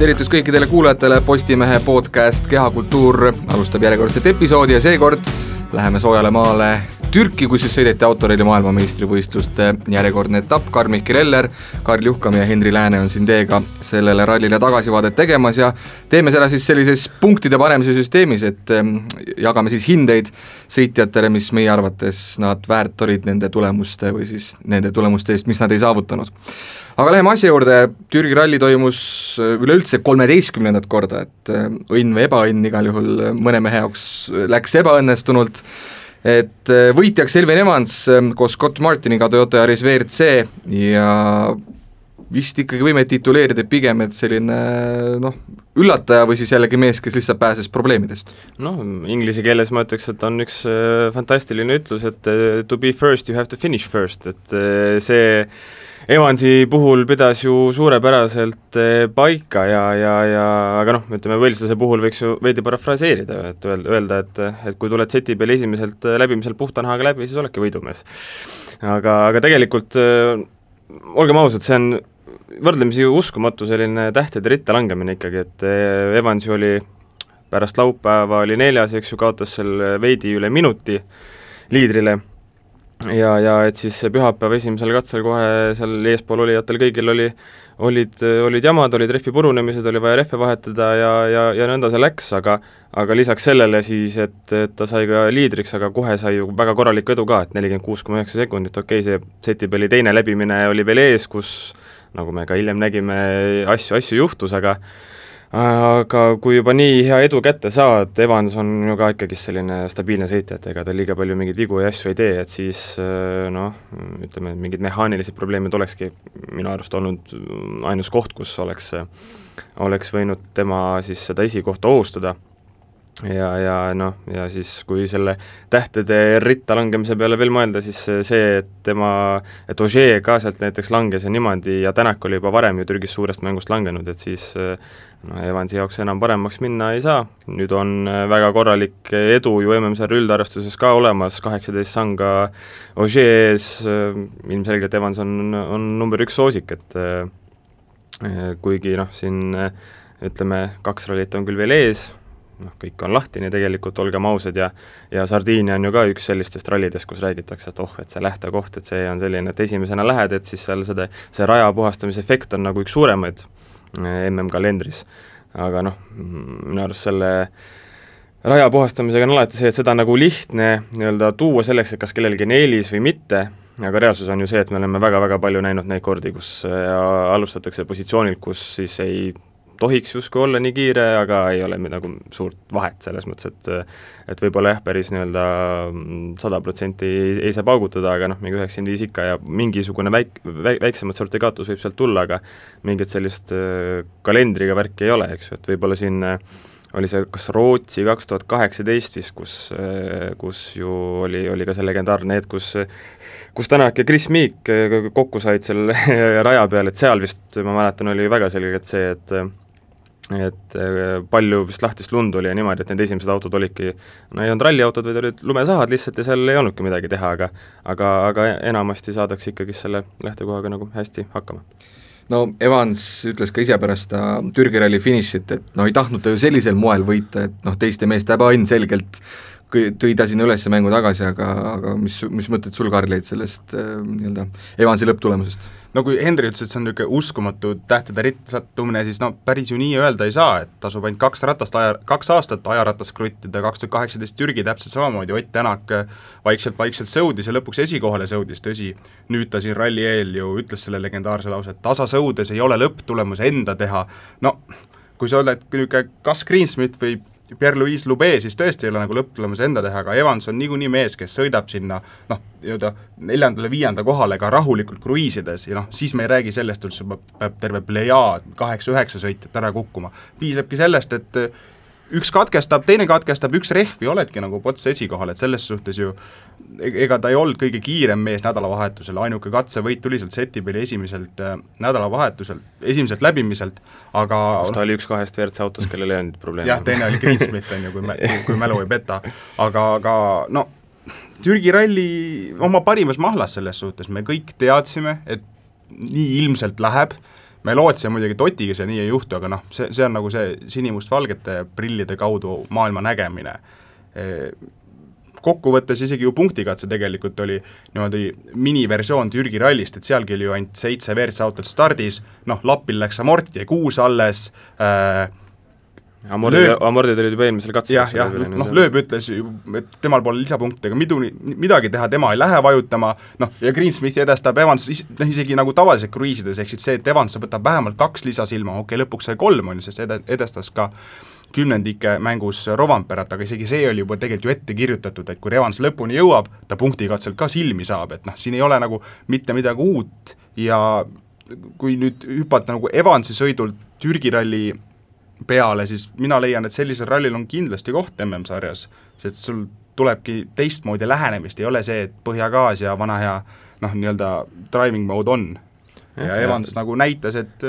tervitus kõikidele kuulajatele, Postimehe podcast Kehakultuur alustab järjekordset episoodi ja seekord läheme soojale maale Türki, kus siis sõideti autoralli maailmameistrivõistluste järjekordne etapp, Karl-Mihkel Eller, Karl Juhkam ja Henri Lääne on siin teiega sellele rallile tagasivaadet tegemas ja teeme seda siis sellises punktide panemise süsteemis, et ehm, jagame siis hindeid sõitjatele, mis meie arvates nad väärt olid nende tulemuste või siis nende tulemuste eest, mis nad ei saavutanud. Aga läheme asja juurde, Türgi ralli toimus üleüldse kolmeteistkümnendat korda, et ehm, õnn või ebaõnn igal juhul mõne mehe jaoks läks ebaõnnestunult et äh, võitjaks Elvin Evans ähm, koos Scott Martiniga Toyota Yaris WRC ja vist ikkagi võime tituleerida pigem, et selline noh, üllataja või siis jällegi mees, kes lihtsalt pääses probleemidest? noh, inglise keeles ma ütleks, et on üks äh, fantastiline ütlus, et äh, to be first you have to finish first, et see Evansi puhul pidas ju suurepäraselt eh, paika ja, ja, ja aga noh, ütleme võlslase puhul võiks ju veidi parafraseerida, et öelda, et, et kui tuled seti peal esimeselt eh, läbimiselt puhta nahaga läbi, siis oledki võidumees. aga, aga tegelikult äh, olgem ausad, see on võrdlemisi uskumatu selline tähtede ritta langemine ikkagi, et Evans ju oli pärast laupäeva oli neljas, eks ju, kaotas seal veidi üle minuti liidrile ja, ja et siis pühapäeva esimesel katsel kohe seal eespool olijatel kõigil oli, olid, olid jamad, olid rehvi purunemised, oli vaja rehve vahetada ja, ja, ja nõnda see läks, aga aga lisaks sellele siis, et, et ta sai ka liidriks, aga kohe sai ju väga korralikku edu ka, et nelikümmend kuus koma üheksa sekundit, okei okay,, see seti peali teine läbimine oli veel ees, kus nagu me ka hiljem nägime, asju, asju juhtus, aga aga kui juba nii hea edu kätte saad, Evans on ju ka ikkagist selline stabiilne sõitja, et ega ta liiga palju mingeid vigu ja asju ei tee, et siis äh, noh, ütleme, mingid mehaanilised probleemid olekski minu arust olnud ainus koht, kus oleks, oleks võinud tema siis seda esikohta ohustada ja, ja noh, ja siis kui selle tähtede ritta langemise peale veel mõelda, siis see, et tema, et Ožee ka sealt näiteks langes ja niimoodi ja Tänak oli juba varem ju Türgis suurest mängust langenud, et siis noh, Evansi jaoks enam paremaks minna ei saa, nüüd on väga korralik edu ju MM-sarja üldarvestuses ka olemas, kaheksateist sanga Ožee ees, ilmselgelt Evans on, on number üks soosik, et kuigi noh, siin ütleme, kaks rallit on küll veel ees, noh, kõik on lahtine tegelikult, olgem ausad, ja ja Sardiinia on ju ka üks sellistest rallidest, kus räägitakse, et oh, et see lähtekoht, et see on selline, et esimesena lähed, et siis seal seda, see raja puhastamise efekt on nagu üks suuremaid eh, MM-kalendris. aga noh, minu arust selle raja puhastamisega on alati see, et seda nagu lihtne nii-öelda tuua selleks, et kas kellelgi on eelis või mitte, aga reaalsus on ju see, et me oleme väga-väga palju näinud neid kordi, kus äh, alustatakse positsioonilt, kus siis ei tohiks justkui olla nii kiire, aga ei ole nagu suurt vahet selles mõttes, et et võib-olla jah, päris nii-öelda sada protsenti ei, ei saa paugutada, aga noh, mingi üheksakümmend viis ikka ja mingisugune väik-, väik-, väiksemat sorti kaotus võib sealt tulla, aga mingit sellist äh, kalendriga värki ei ole, eks ju, et võib-olla siin äh, oli see kas Rootsi kaks tuhat kaheksateist vist, kus, äh, kus ju oli, oli ka see legendaarne hetk, kus kus Tänak ja Chris Meek kokku said seal raja peal, et seal vist ma mäletan, oli väga selgelt see, et et äh, palju vist lahtist lund oli ja niimoodi, et need esimesed autod olidki, no ei olnud ralliautod, vaid olid lumesahad lihtsalt ja seal ei olnudki midagi teha, aga aga, aga enamasti saadakse ikkagi selle lähtekohaga nagu hästi hakkama. No Evans ütles ka ise pärast ta Türgi ralli finišit, et no ei tahtnud ta ju sellisel moel võita, et noh, teiste meeste ebaõnn selgelt tõi ta sinna üles mängu tagasi, aga, aga mis, mis mõtted sul, Karl, jäid sellest äh, nii-öelda Evansi lõpptulemusest? no kui Henri ütles, et see on niisugune uskumatu tähtede ritta sattumine, siis no päris ju nii öelda ei saa, et tasub ainult kaks ratast aja, kaks aastat ajaratast kruttida, kaks tuhat kaheksateist Türgi täpselt samamoodi, Ott Tänak vaikselt-vaikselt sõudis ja lõpuks esikohale sõudis, tõsi, nüüd ta siin ralli eel ju ütles selle legendaarse lause, et tasasõudes ei ole lõpptulemus enda teha, no kui sa oled niisugune kas Greensmith või Pierre-Louis Lube siis tõesti ei ole nagu lõpptulemus enda teha, aga Evans on niikuinii mees, kes sõidab sinna noh, nii-öelda neljandale-viienda kohale ka rahulikult kruiisides ja noh, siis me ei räägi sellest, et sul peab terve plejaad kaheksa-üheksa sõitjat ära kukkuma. piisabki sellest, et üks katkestab, teine katkestab, üks rehv ja oledki nagu pots esikohal, et selles suhtes ju e-, ega ta ei olnud kõige kiirem mees nädalavahetusel, ainuke katsevõit tuli sealt seti peal esimeselt äh, nädalavahetuselt, esimeselt läbimiselt, aga kas ta oli üks kahest WRC autost, kellel ei olnud probleemi? jah, teine oli Greensmith, on ju, kui mä-, kui mälu ei peta, aga, aga no Türgi ralli oma parimas mahlas selles suhtes, me kõik teadsime, et nii ilmselt läheb, me lootsime muidugi, et Otiga see nii ei juhtu, aga noh, see, see on nagu see sinimustvalgete prillide kaudu maailma nägemine. Kokkuvõttes isegi ju punktikatse tegelikult oli niimoodi miniversioon Türgi rallist, et sealgi oli ju ainult seitse WRC autot stardis, noh, Lapil läks amorti ja kuus alles äh,, amordid, amordid olid juba eelmisel katsel. jah, jah, noh, Lööb ütles ju, et temal pole lisapunktidega midu, midagi teha, tema ei lähe vajutama, noh, ja Greensmith edestab Evans, noh isegi nagu tavaliselt kruiisides, ehk siis see, et Evans võtab vähemalt kaks lisasilma, okei okay,, lõpuks sai kolm, on ju, sest ede-, edestas ka kümnendike mängus Rovanperat, aga isegi see oli juba tegelikult ju ette kirjutatud, et kui Evans lõpuni jõuab, ta punktikatselt ka silmi saab, et noh, siin ei ole nagu mitte midagi uut ja kui nüüd hüpata nagu Evansi sõidult Türgi ralli peale, siis mina leian, et sellisel rallil on kindlasti koht MM-sarjas, sest sul tulebki teistmoodi lähenemist, ei ole see, et põhjagaas ja vana hea noh, nii-öelda driving mode on. ja Evans nagu näitas, et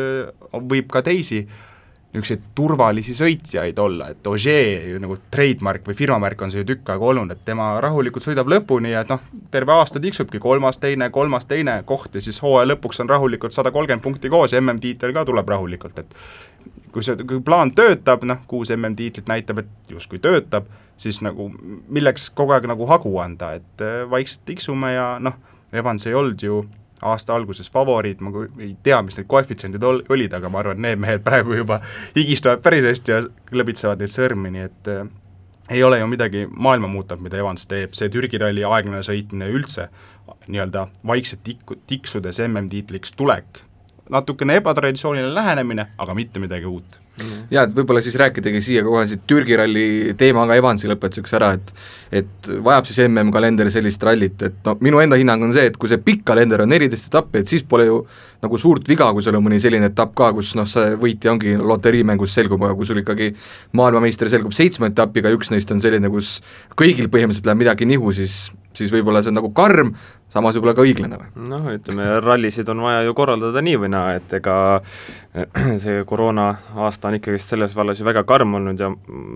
võib ka teisi niisuguseid turvalisi sõitjaid olla, et Ogier nagu trademark või firmamärk on see ju tükk aega olnud, et tema rahulikult sõidab lõpuni ja et noh, terve aasta tiksubki kolmas, teine, kolmas, teine koht ja siis hooaja lõpuks on rahulikult sada kolmkümmend punkti koos ja MM-tiitel ka tuleb rahulikult, et kui see, kui plaan töötab, noh, kuus MM-tiitlit näitab, et justkui töötab, siis nagu milleks kogu aeg nagu hagu anda, et vaikselt tiksume ja noh, Evans ei olnud ju aasta alguses favoriit, ma ei tea, mis need koefitsiendid ol-, olid, aga ma arvan, need mehed praegu juba higistavad päris hästi ja klõbitsevad neid sõrmi, nii et äh, ei ole ju midagi maailma muutunud, mida Evans teeb, see Türgi ralli aeglane sõitmine üldse, nii-öelda vaikselt tikku, tiksudes MM-tiitliks tulek, natukene ebatraditsiooniline lähenemine, aga mitte midagi uut. Jaa, et võib-olla siis rääkidagi siia kohe siit Türgi ralli teema ka Evansi lõpetuseks ära, et et vajab siis MM-kalender sellist rallit, et no minu enda hinnang on see, et kui see pikk kalender on neliteist etappi, et siis pole ju nagu suurt viga, kui sul on mõni selline etapp ka, kus noh, see võitja ongi loteriimängus selgub, aga kui sul ikkagi maailmameister selgub seitsme etapiga, üks neist on selline, kus kõigil põhimõtteliselt läheb midagi nihu, siis siis võib-olla see on nagu karm, samas võib-olla ka õiglane või? noh, ütleme rallisid on vaja ju korraldada nii või naa, et ega see koroona aasta on ikkagist selles vallas ju väga karm olnud ja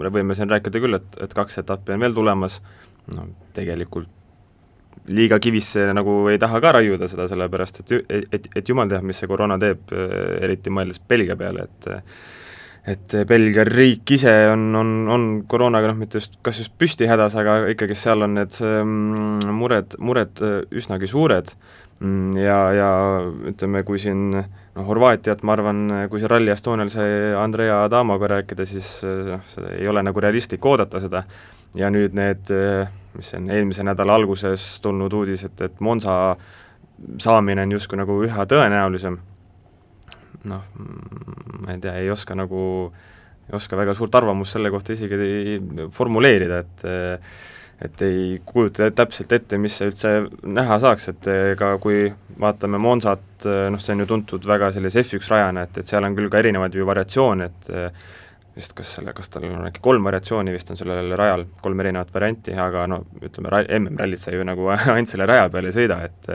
võime siin rääkida küll, et, et kaks etappi on veel tulemas, no tegelikult liiga kivisse nagu ei taha ka raiuda seda, sellepärast et, et, et, et jumal teab, mis see koroona teeb, eriti mõeldes Belgia peale, et et Belgia riik ise on, on, on koroonaga noh, mitte just, kas just püstihädas, aga ikkagi seal on need mm, mured, mured äh, üsnagi suured. Mm, ja, ja ütleme, kui siin noh, Horvaatiat ma arvan, kui see Rally Estonial sai Andrea Adamoga rääkida, siis äh, noh, see ei ole nagu realistlik oodata seda. Ja nüüd need, mis see on, eelmise nädala alguses tulnud uudis, et, et Monza saamine on justkui nagu üha tõenäolisem noh, ma ei tea, ei oska nagu, ei oska väga suurt arvamust selle kohta isegi formuleerida, et et ei kujuta täpselt ette, mis üldse näha saaks, et ega kui vaatame Monsat, noh, see on ju tuntud väga sellise F1 rajana, et, et seal on küll ka erinevaid ju variatsioone, et vist kas selle, kas tal on äkki kolm variatsiooni vist on sellel rajal, kolm erinevat varianti, aga no ütleme, MM-rallit sa ju nagu ainult selle raja peal ei sõida, et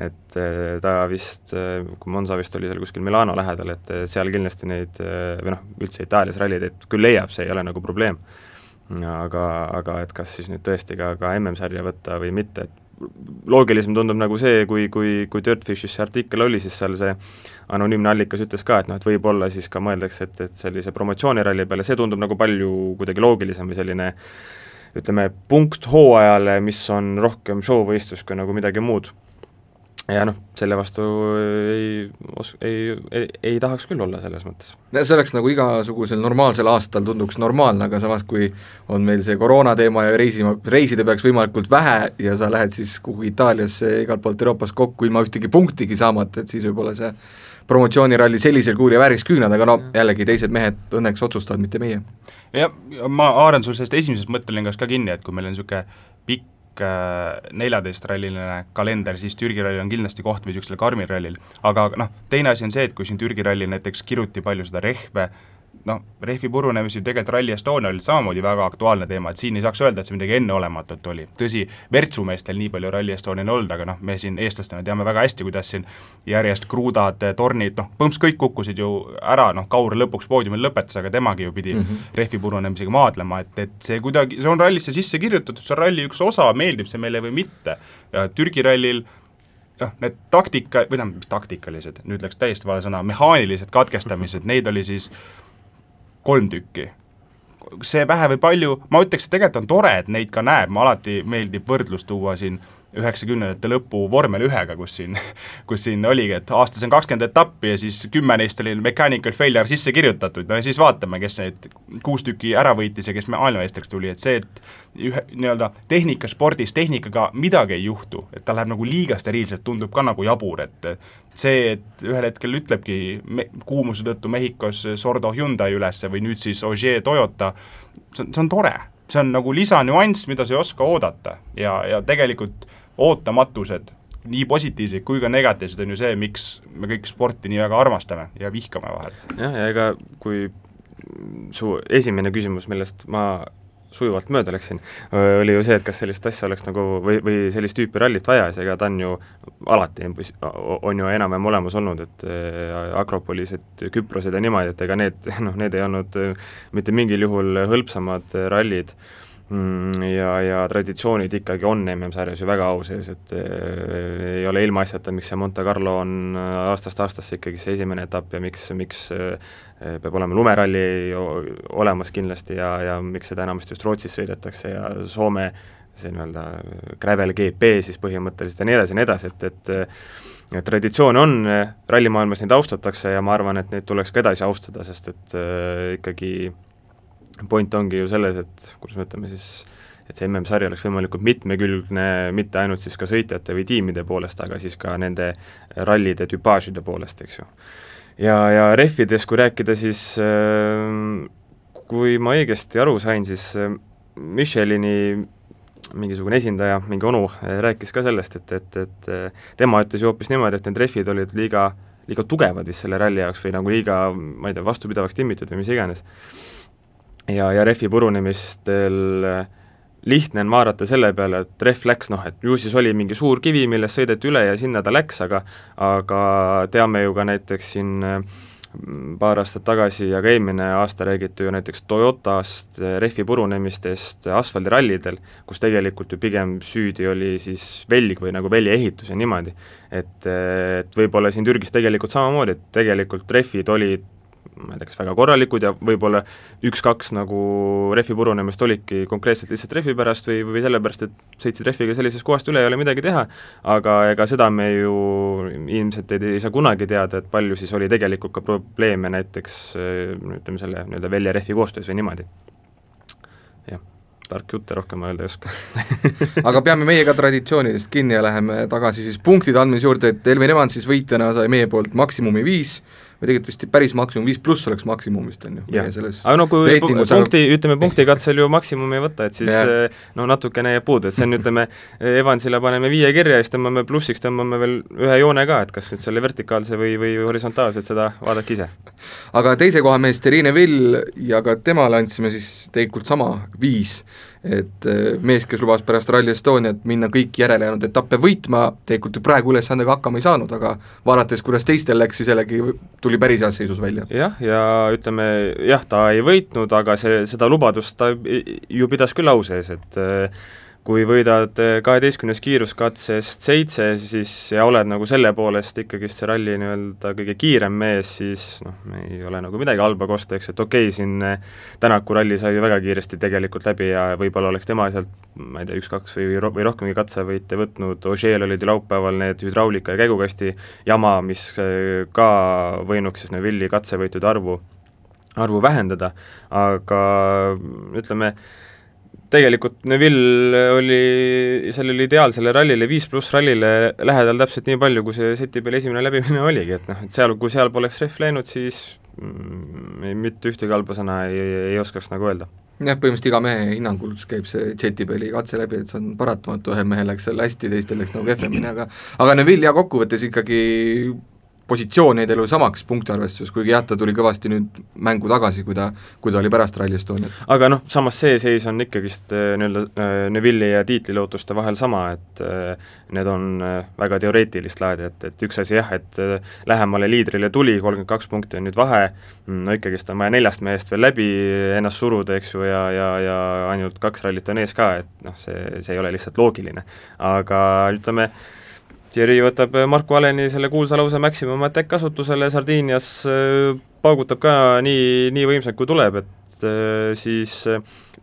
et ta vist, kui Monza vist oli seal kuskil Milano lähedal, et seal kindlasti neid või noh, üldse Itaalias ralliteid küll leiab, see ei ole nagu probleem. aga, aga et kas siis nüüd tõesti ka, ka MM-sarja võtta või mitte, et loogilisem tundub nagu see, kui, kui, kui Dirtfishis see artikkel oli, siis seal see anonüümne allikas ütles ka, et noh, et võib-olla siis ka mõeldakse, et, et sellise promotsiooniralli peale, see tundub nagu palju kuidagi loogilisem või selline ütleme, punkt hooajale, mis on rohkem show-võistlus kui nagu midagi muud ja noh, selle vastu ei os-, ei, ei, ei tahaks küll olla selles mõttes. see oleks nagu igasugusel normaalsel aastal tunduks normaalne, aga samas kui on meil see koroona teema ja reisima, reisida peaks võimalikult vähe ja sa lähed siis kuhugi Itaaliasse igalt poolt Euroopas kokku ilma ühtegi punktigi saamata, et siis võib-olla see promotsiooniralli sellisel kujul ei vääriks küünad, aga no jällegi teised mehed õnneks otsustavad, mitte meie. jah, ma haaran sul sellest esimesest mõttelõngast ka kinni, et kui meil on niisugune pikk neljateist-ralliline kalender, siis Türgi ralli on kindlasti koht või niisugusel karmil rallil. aga noh, teine asi on see, et kui siin Türgi rallil näiteks kiruti palju seda rehve, noh, rehvi purunemisi tegelikult Rally Estonia oli samamoodi väga aktuaalne teema, et siin ei saaks öelda, et see midagi enneolematut oli. tõsi, Virtsu-meestel nii palju Rally Estonial ei olnud, aga noh, me siin eestlastena teame väga hästi, kuidas siin järjest kruudad, tornid, noh, põhimõtteliselt kõik kukkusid ju ära, noh, Kaur lõpuks poodiumil lõpetas, aga temagi ju pidi mm -hmm. rehvi purunemisega maadlema, et, et see kuidagi, see on rallisse sisse kirjutatud, see on ralli üks osa, meeldib see meile või mitte. ja Türgi rallil noh, need taktika, või tähendab, mis taktikalised, nüüd läks täiesti vale sõna, mehaanilised katkestamised, neid oli siis kolm tükki. see vähe või palju, ma ütleks, et tegelikult on tore, et neid ka näeb, ma alati meeldib võrdlust tuua siin üheksakümnendate lõpu vormel ühega, kus siin, kus siin oligi, et aastas on kakskümmend etappi ja siis kümme neist oli mechanical failure sisse kirjutatud, no ja siis vaatame, kes neid kuus tükki ära võitis ja kes maailmameistriks tuli, et see, et ühe, nii-öelda tehnikaspordis tehnikaga midagi ei juhtu, et ta läheb nagu liiga steriilselt, tundub ka nagu jabur, et see, et ühel hetkel ütlebki me, kuumuse tõttu Mehhikos Sordo Hyundai üles või nüüd siis Ogier Toyota, see on, see on tore, see on nagu lisanüanss, mida sa ei oska oodata. Ja, ja tegelikult ootamatused, nii positiivsed kui ka negatiivsed, on ju see, miks me kõik sporti nii väga armastame ja vihkame vahel. jah, ja ega kui su esimene küsimus, millest ma sujuvalt mööda läksin, oli ju see, et kas sellist asja oleks nagu või, või sellist tüüpi rallit vaja, siis ega ta on ju alati, on ju enam-vähem olemas olnud, et Akropolised, Küprosed ja niimoodi, et ega need, noh, need ei olnud mitte mingil juhul hõlpsamad rallid ja, ja traditsioonid ikkagi on MM-sarjas ju väga au sees, et äh, ei ole ilmaasjata, miks see Monte Carlo on äh, aastast aastasse ikkagi see esimene etapp ja miks, miks äh, peab olema lumeralli olemas kindlasti ja, ja miks seda enamasti just Rootsis sõidetakse ja Soome see nii-öelda Gravel GP siis põhimõtteliselt ja nii edasi ja nii edasi, et, et traditsioone on, rallimaailmas neid austatakse ja ma arvan, et neid tuleks ka edasi austada, sest et äh, ikkagi äh, point ongi ju selles, et kuidas me ütleme siis, et see MM-sari oleks võimalikult mitmekülgne, mitte ainult siis ka sõitjate või tiimide poolest, aga siis ka nende rallide tüpaažide poolest, eks ju. ja, ja rehvides, kui rääkida, siis äh, kui ma õigesti aru sain, siis äh, Michelini mingisugune esindaja, mingi onu, äh, rääkis ka sellest, et, et, et tema ütles ju hoopis niimoodi, et need rehvid olid liiga, liiga tugevad vist selle ralli jaoks või nagu liiga, ma ei tea, vastupidavaks timmitud või mis iganes ja, ja rehvi purunemistel äh, lihtne on vaadata selle peale, et rehv läks noh, et ju siis oli mingi suur kivi, millest sõideti üle ja sinna ta läks, aga aga teame ju ka näiteks siin äh, paar aastat tagasi ja ka eelmine aasta räägiti ju näiteks Toyotast, äh, rehvi purunemistest asfaldirallidel, kus tegelikult ju pigem süüdi oli siis velg või nagu väljaehitus ja niimoodi. et, et võib-olla siin Türgis tegelikult samamoodi, et tegelikult rehvid olid ma ei tea, kas väga korralikud ja võib-olla üks-kaks nagu rehvi purunemist olidki konkreetselt lihtsalt rehvi pärast või, või sellepärast, et sõitsid rehviga sellisest kohast üle, ei ole midagi teha, aga ega seda me ju ilmselt ei, ei saa kunagi teada, et palju siis oli tegelikult ka probleeme näiteks ütleme selle nii-öelda väljarehvi koostöös või niimoodi. jah tark jutt ja rohkem öelda ei oska. Aga peame meie ka traditsioonidest kinni ja läheme tagasi siis punktide andmise juurde, et Elvin Evans siis võitjana sai meie poolt maksimumi viis või tegelikult vist päris maksimum, viis pluss oleks maksimum vist, on ju, meie selles aga no kui reitingus, punkti aga..., ütleme punktikatsel ju maksimumi ei võta, et siis yeah. no natukene jääb puudu, et see on, ütleme, Evansile paneme viie kirja ja siis tõmbame plussiks, tõmbame veel ühe joone ka, et kas nüüd selle vertikaalse või, või horisontaalselt, seda vaadake ise. aga teise koha mees Terine Vill ja ka temale andsime siis tegelikult sama viis et äh, mees, kes lubas pärast Rally Estoniat minna kõiki järelejäänud etappe võitma, tegelikult ju praegu ülesandega hakkama ei saanud, aga vaadates, kuidas teistel läks, siis jällegi tuli päris heas seisus välja. jah, ja ütleme jah, ta ei võitnud, aga see, seda lubadust ta ju pidas küll au sees, et äh, kui võidad eh, kaheteistkümnes kiiruskatsest seitse, siis ja oled nagu selle poolest ikkagist see ralli nii-öelda kõige kiirem mees, siis noh, ei ole nagu midagi halba kosta, eks, et okei okay,, siin eh, Tänaku ralli sai ju väga kiiresti tegelikult läbi ja võib-olla oleks tema sealt ma ei tea, üks-kaks või, või rohkemgi katsevõite võtnud, Ožeel olid ju laupäeval need hüdraulika ja käigukasti jama, mis eh, ka võinuks siis Neuvilli katsevõitude arvu, arvu vähendada, aga ütleme, tegelikult Neville oli sellele ideaalsele rallile, viis pluss rallile lähedal täpselt nii palju, kui see seti peal esimene läbimine oligi, et noh, et seal, kui seal poleks rehv läinud, siis mm, mitte ühtegi halba sõna ei, ei, oskaks nagu öelda. Jah, põhimõtteliselt iga mehe hinnangul käib see Jetipeli katse läbi, et see on paratamatu, ühel mehel läks seal hästi, teistel läks nagu kehvemini, aga aga Neville ja kokkuvõttes ikkagi positsioon jäi tal ju samaks punktiarvestuses, kuigi jah, ta tuli kõvasti nüüd mängu tagasi, kui ta, kui ta oli pärast Rally Estoniat. aga noh, samas see seis on ikkagist äh, nii-öelda äh, Neville'i ja tiitlilootuste vahel sama, et äh, need on väga teoreetilist laadi, et, et üks asi jah, et lähemale liidrile tuli, kolmkümmend kaks punkti on nüüd vahe, mm, no ikkagist on vaja neljast mehest veel läbi ennast suruda, eks ju, ja, ja, ja ainult kaks rallit on ees ka, et noh, see, see ei ole lihtsalt loogiline. aga ütleme, Thierry võtab Marko Aleni selle kuulsa lause maximum attack kasutusele, Sardiinias paugutab ka nii, nii võimsalt, kui tuleb, et siis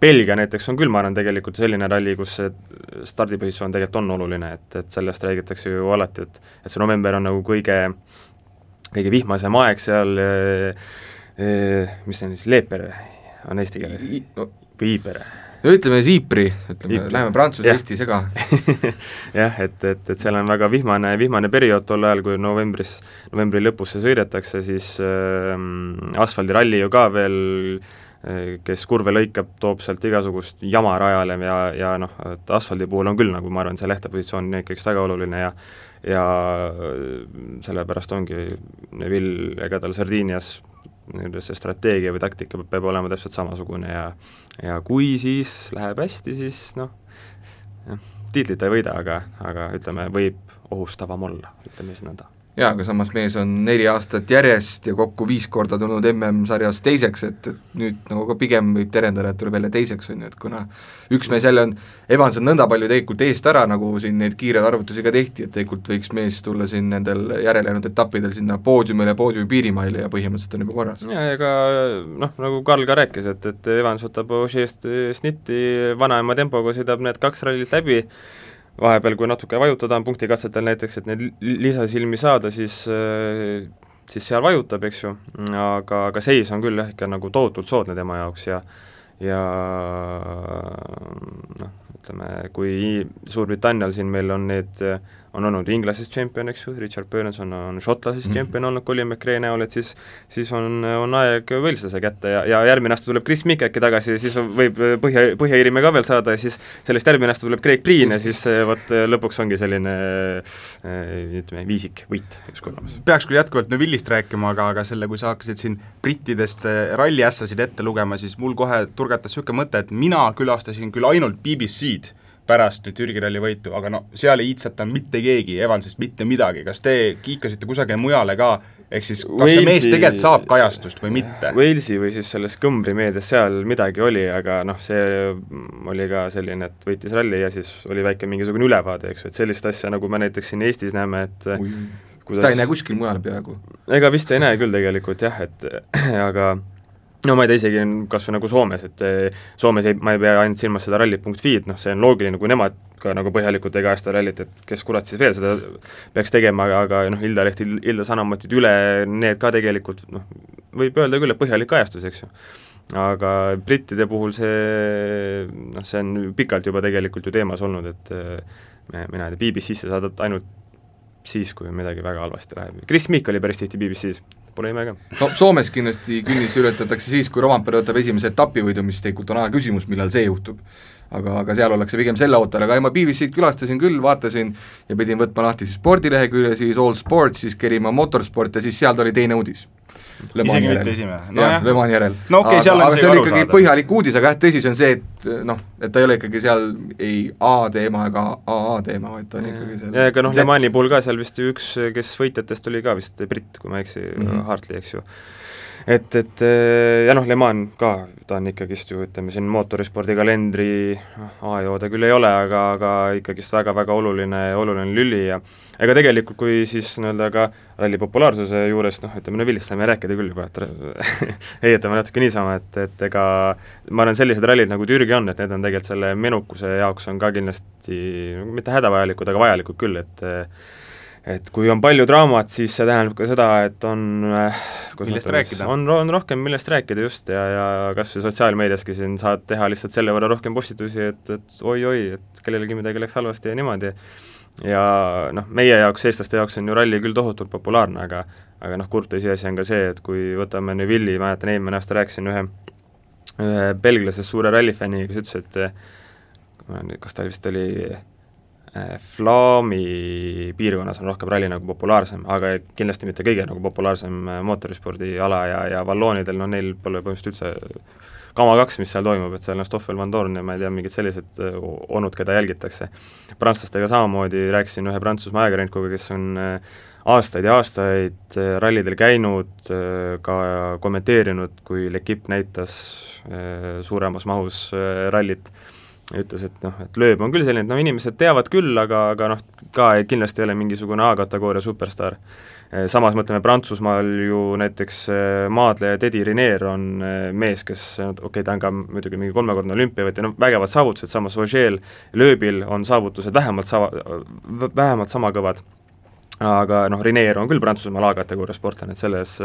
Belgia näiteks on küll, ma arvan, tegelikult selline ralli, kus see stardipositsioon tegelikult on oluline, et, et sellest räägitakse ju alati, et et see november on nagu kõige, kõige vihmasem aeg seal eh, eh, mis see on siis, Leeper on eesti keeles no.? või Iiper? No ütleme siis Iipri, ütleme, läheme prantsuse-eesti sega jah, et, et, et seal on väga vihmane, vihmane periood tol ajal, kui novembris, novembri lõpus see sõidetakse, siis äh, asfaldiralli ju ka veel äh, kes kurve lõikab, toob sealt igasugust jama rajale ja, ja noh, et asfaldi puhul on küll nagu ma arvan, see lähtepositsioon on ikkagist väga oluline ja ja sellepärast ongi Neville, ega tal Sardiinias nii-öelda see strateegia või taktika peab olema täpselt samasugune ja ja kui siis läheb hästi, siis noh, tiitlit ei võida, aga, aga ütleme, võib ohustavam olla, ütleme siis nõnda jaa, aga samas mees on neli aastat järjest ja kokku viis korda tulnud MM-sarjas teiseks, et, et nüüd nagu ka pigem võib terendada, et tuleb jälle teiseks, on ju, et kuna üks mees jälle on, Evans on nõnda palju tegelikult eest ära, nagu siin neid kiireid arvutusi ka tehti, et tegelikult võiks mees tulla siin nendel järelejäänud etappidel sinna poodiumile, poodiumi piirimaile ja põhimõtteliselt on juba korras. jaa, ega noh, nagu Karl ka rääkis, et, et Evans võtab Ožeest snitti, vanaema tempoga sõidab need kaks rallit läbi, vahepeal, kui natuke vajutada on punktikatsetel näiteks, et neid lisasilmi saada, siis siis seal vajutab, eks ju, aga, aga seis on küll jah, ikka nagu tohutult soodne tema jaoks ja ja noh, ütleme, kui Suurbritannial siin meil on need on olnud inglasest tšempion, eks ju, Richard Burns on, on šotlasest tšempion mm. olnud Colin McRae näol, et siis siis on, on aeg Wales'e kätte ja, ja järgmine aasta tuleb Chris Mick äkki tagasi ja siis võib Põhja, Põhja-Iirimaa ka veel saada ja siis sellest järgmine aasta tuleb Craig Breen ja siis vot lõpuks ongi selline ütleme, viisik võit ükskord olemas. peaks küll jätkuvalt Neville'ist rääkima, aga, aga selle, kui sa hakkasid siin brittidest ralliässasid ette lugema, siis mul kohe turgatas niisugune mõte, et mina külastasin küll ainult BBC-d pärast nüüd Türgi ralli võitu, aga no seal ei iitsatanud mitte keegi Evansist mitte midagi, kas te kiikasite kusagile mujale ka, ehk siis kas Walesi, see mees tegelikult saab kajastust või mitte? Walesi või siis selles Kõmbri meedias seal midagi oli, aga noh, see oli ka selline, et võitis ralli ja siis oli väike mingisugune ülevaade, eks ju, et sellist asja, nagu me näiteks siin Eestis näeme, et Ui. kuidas seda ei näe kuskil mujal peaaegu? ega vist ei näe küll tegelikult jah, et aga no ma ei tea, isegi kas või nagu Soomes, et eh, Soomes ei, ma ei pea ainult silmas seda ralli.fi-d, noh see on loogiline, kui nemad ka nagu põhjalikult ei kajasta rallit, et kes kurat siis veel seda peaks tegema, aga, aga noh, Ilda Leht, Ilda Sanomatid üle, need ka tegelikult noh, võib öelda küll, et põhjalik kajastus, eks ju. aga brittide puhul see noh, see on pikalt juba tegelikult ju teemas olnud, et eh, me, mina ei tea, BBC-sse saadad ainult siis, kui midagi väga halvasti läheb. Chris Meek oli päris tihti BBC-s pole ime ka. no Soomes kindlasti künnis ületatakse siis, kui Rompere võtab esimese etapivõidu, mis tegelikult on ajaküsimus, millal see juhtub. aga, aga seal ollakse pigem selle ootel, aga ei ma BBC-d külastasin küll, vaatasin ja pidin võtma lahti siis spordilehekülje, siis All Sports, siis kerima Motorsport ja siis sealt oli teine uudis isegi mitte esimene no,. jah, Le Mani järel. no okei okay,, seal on aga see oli ikkagi saada. põhjalik uudis, aga jah, tõsi see on see, et noh, et ta ei ole ikkagi seal ei A-teema ega AA teema, vaid ta on ikkagi seal ja ega noh, Le Mani puhul ka seal vist üks, kes võitjatest oli ka vist britt, kui ma ei eksi mm, -hmm. Hartley, eks ju et, et ja noh, Le Mans ka, ta on ikkagist ju ütleme siin mootorispordi kalendri noh, A-joo ta küll ei ole, aga, aga ikkagist väga-väga oluline, oluline lüli ja ega tegelikult, kui siis nii-öelda ka ralli populaarsuse juures noh, ütleme Neville'ist saime rääkida küll juba, et heietame natuke niisama, et, et ega ma arvan, sellised rallid nagu Türgi on, et need on tegelikult selle menukuse jaoks on ka kindlasti mitte hädavajalikud, aga vajalikud küll, et et kui on palju draamat, siis see tähendab ka seda, et on äh, millest rääkida. on, on rohkem millest rääkida just ja, ja kas või sotsiaalmeediaski siin saad teha lihtsalt selle võrra rohkem postitusi, et, et oi-oi, et kellelgi midagi läks halvasti ja niimoodi, ja noh, meie jaoks, eestlaste jaoks on ju ralli küll tohutult populaarne, aga aga noh, kurb tõsiasi on ka see, et kui võtame Neville'i, mäletan eelmine aasta rääkisin ühe ühe belglasest suure rallifänniga, kes ütles, et kas ta vist oli Flaami piirkonnas on rohkem ralli nagu populaarsem, aga kindlasti mitte kõige nagu populaarsem äh, mootorispordiala ja, ja Valloonidel, noh neil pole põhimõtteliselt üldse kama kaks, mis seal toimub, et seal on Stoffel Van Dorn ja ma ei tea, mingid sellised äh, onud, keda jälgitakse. prantslastega samamoodi, rääkisin ühe Prantsusmaa ajakirjanikuga, kes on aastaid ja aastaid rallidel käinud, ka kommenteerinud, kui L'Equipe näitas suuremas mahus rallit ütles, et noh, et lööb on küll selline, et no inimesed teavad küll, aga, aga noh, ka kindlasti ei ole mingisugune A-kategooria superstaar. samas mõtleme Prantsusmaal ju näiteks maadleja Teddy Riner on mees, kes okei okay,, ta on ka muidugi mingi kolmekordne olümpiavõitja, no vägevad saavutused, samas Ogiel lööbil on saavutused vähemalt sama, vähemalt sama kõvad aga noh, Rineer on küll Prantsusmaal A-kategooria sportlane, et selles,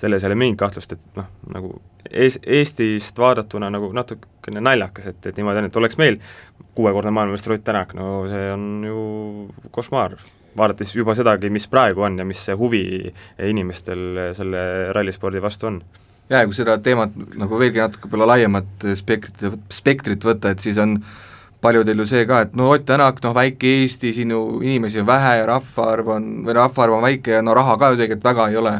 selles ei ole mingit kahtlust, et noh, nagu Ees-, Eestist vaadatuna nagu natukene naljakas, et, et niimoodi on, et oleks meil kuuekordne maailmameister Ott Tänak, no see on ju košmaar. vaadates juba sedagi, mis praegu on ja mis see huvi inimestel selle rallispordi vastu on jaa, ja kui seda teemat nagu veelgi natuke võib-olla laiemat spektrit, spektrit võtta, et siis on paljudel ju see ka, et no Ott Tänak, noh väike Eesti, siin ju inimesi on vähe ja rahvaarv on, või rahvaarv on väike ja no raha ka ju tegelikult väga ei ole,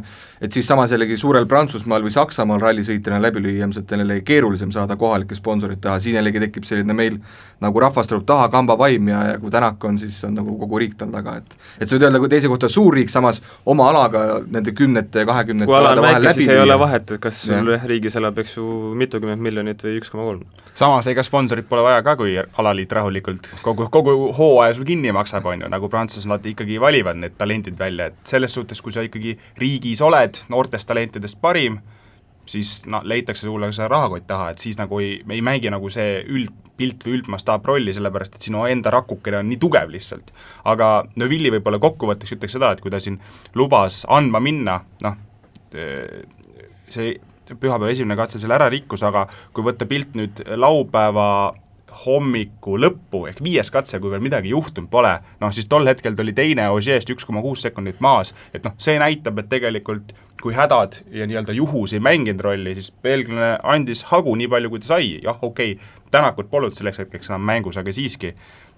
et siis samas jällegi suurel Prantsusmaal või Saksamaal rallisõitjana läbi lüüa, ilmselt on jällegi keerulisem saada kohalikke sponsoreid taha, siin jällegi tekib selline meil nagu rahvast tuleb taha kambavaim ja, ja kui Tänak on, siis on nagu kogu riik tal taga, et et sa võid öelda, kui teise kohta suur riik, samas oma alaga nende kümnete ja kahekümnete kui ala on väike, siis ei ole vahet, et kas sul riigis elab, eks ju, mitukümmend miljonit või üks koma kolm. samas ega sponsorit pole vaja ka, kui alaliit rahulikult kogu, kogu hooaja sul kinni maksab, on ju, nagu prantsuslased ikkagi valivad need talendid välja, et selles suhtes, kui sa ikkagi riigis oled, noortest talentidest parim, siis noh, leitakse sulle see rahakott taha, et siis nagu ei, ei mängi nagu see üldpilt või üldmastaaprolli, sellepärast et sinu enda rakukene on nii tugev lihtsalt. aga Neuvilli võib-olla kokkuvõtteks ütleks seda, et kui ta siin lubas andma minna, noh, see pühapäeva esimene katse selle ära rikkus, aga kui võtta pilt nüüd laupäeva hommiku lõppu ehk viies katse, kui veel midagi juhtunud pole, noh siis tol hetkel ta oli teine Ožeest üks koma kuus sekundit maas, et noh, see näitab, et tegelikult kui hädad ja nii-öelda juhus ei mänginud rolli, siis belglane andis hagu nii palju, kui ta sai, jah, okei okay,, Tänakut polnud selleks hetkeks enam mängus, aga siiski,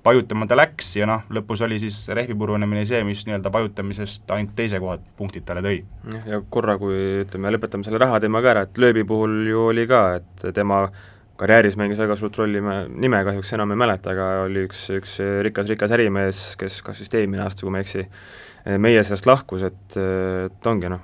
pajutama ta läks ja noh, lõpus oli siis rehvi purunemine see, mis nii-öelda pajutamisest ainult teise koha punktid talle tõi. jah, ja korra, kui ütleme, lõpetame selle rahateemaga ära, et lööbi puhul ju oli ka, et tema karjääris mängis väga suurt rolli, ma nime kahjuks enam ei mäleta, aga oli üks, üks rikas-rikas ärimees, kes kas vist eelmine aasta, kui ma ei eksi, meie seast lahkus, et, et ongi noh,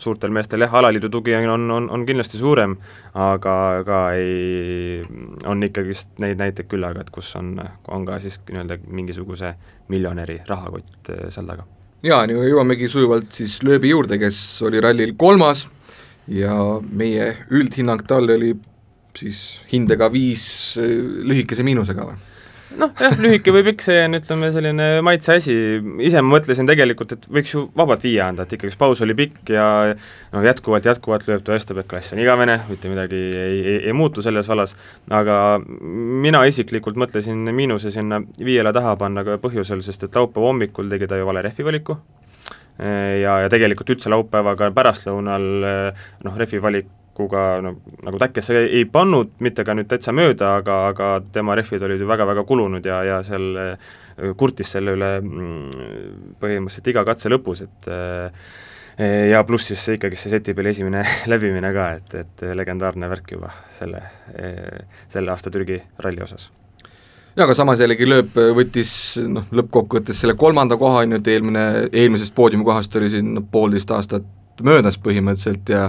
suurtel meestel jah, alaliidu tugi on, on, on, kindlasti suurem, aga ka ei, on ikkagist neid näiteid küllaga, et kus on, on ka siis nii-öelda mingisuguse miljonäri rahakott eh, seal taga. jaa, nüüd jõuamegi sujuvalt siis lööbi juurde, kes oli rallil kolmas ja meie üldhinnang talle oli siis hindega viis äh, lühikese miinusega või? noh jah, lühike või pikk, see on ütleme selline maitse asi, ise ma mõtlesin tegelikult, et võiks ju vabalt viie anda, et ikkagi paus oli pikk ja no jätkuvalt, jätkuvalt lööb tõestab, et klass on igavene, mitte midagi ei, ei, ei muutu selles vallas, aga mina isiklikult mõtlesin miinuse sinna viiele taha panna ka põhjusel, sest et laupäeva hommikul tegi ta ju vale rehvi valiku, ja, ja tegelikult üldse laupäevaga pärastlõunal noh, rehvi valik kuga no, nagu täkkesse ei, ei pannud, mitte ka nüüd täitsa mööda, aga, aga tema rehvid olid ju väga-väga kulunud ja, ja seal äh, kurtis selle üle mm, põhimõtteliselt iga katse lõpus, et äh, ja pluss siis ikkagi see seti peal esimene läbimine ka, et, et legendaarne värk juba selle, äh, selle aasta Türgi ralli osas. Jaa, aga samas jällegi lööb, võttis noh, lõppkokkuvõttes selle kolmanda koha, on ju, et eelmine, eelmisest poodiumikohast oli siin noh, poolteist aastat möödas põhimõtteliselt ja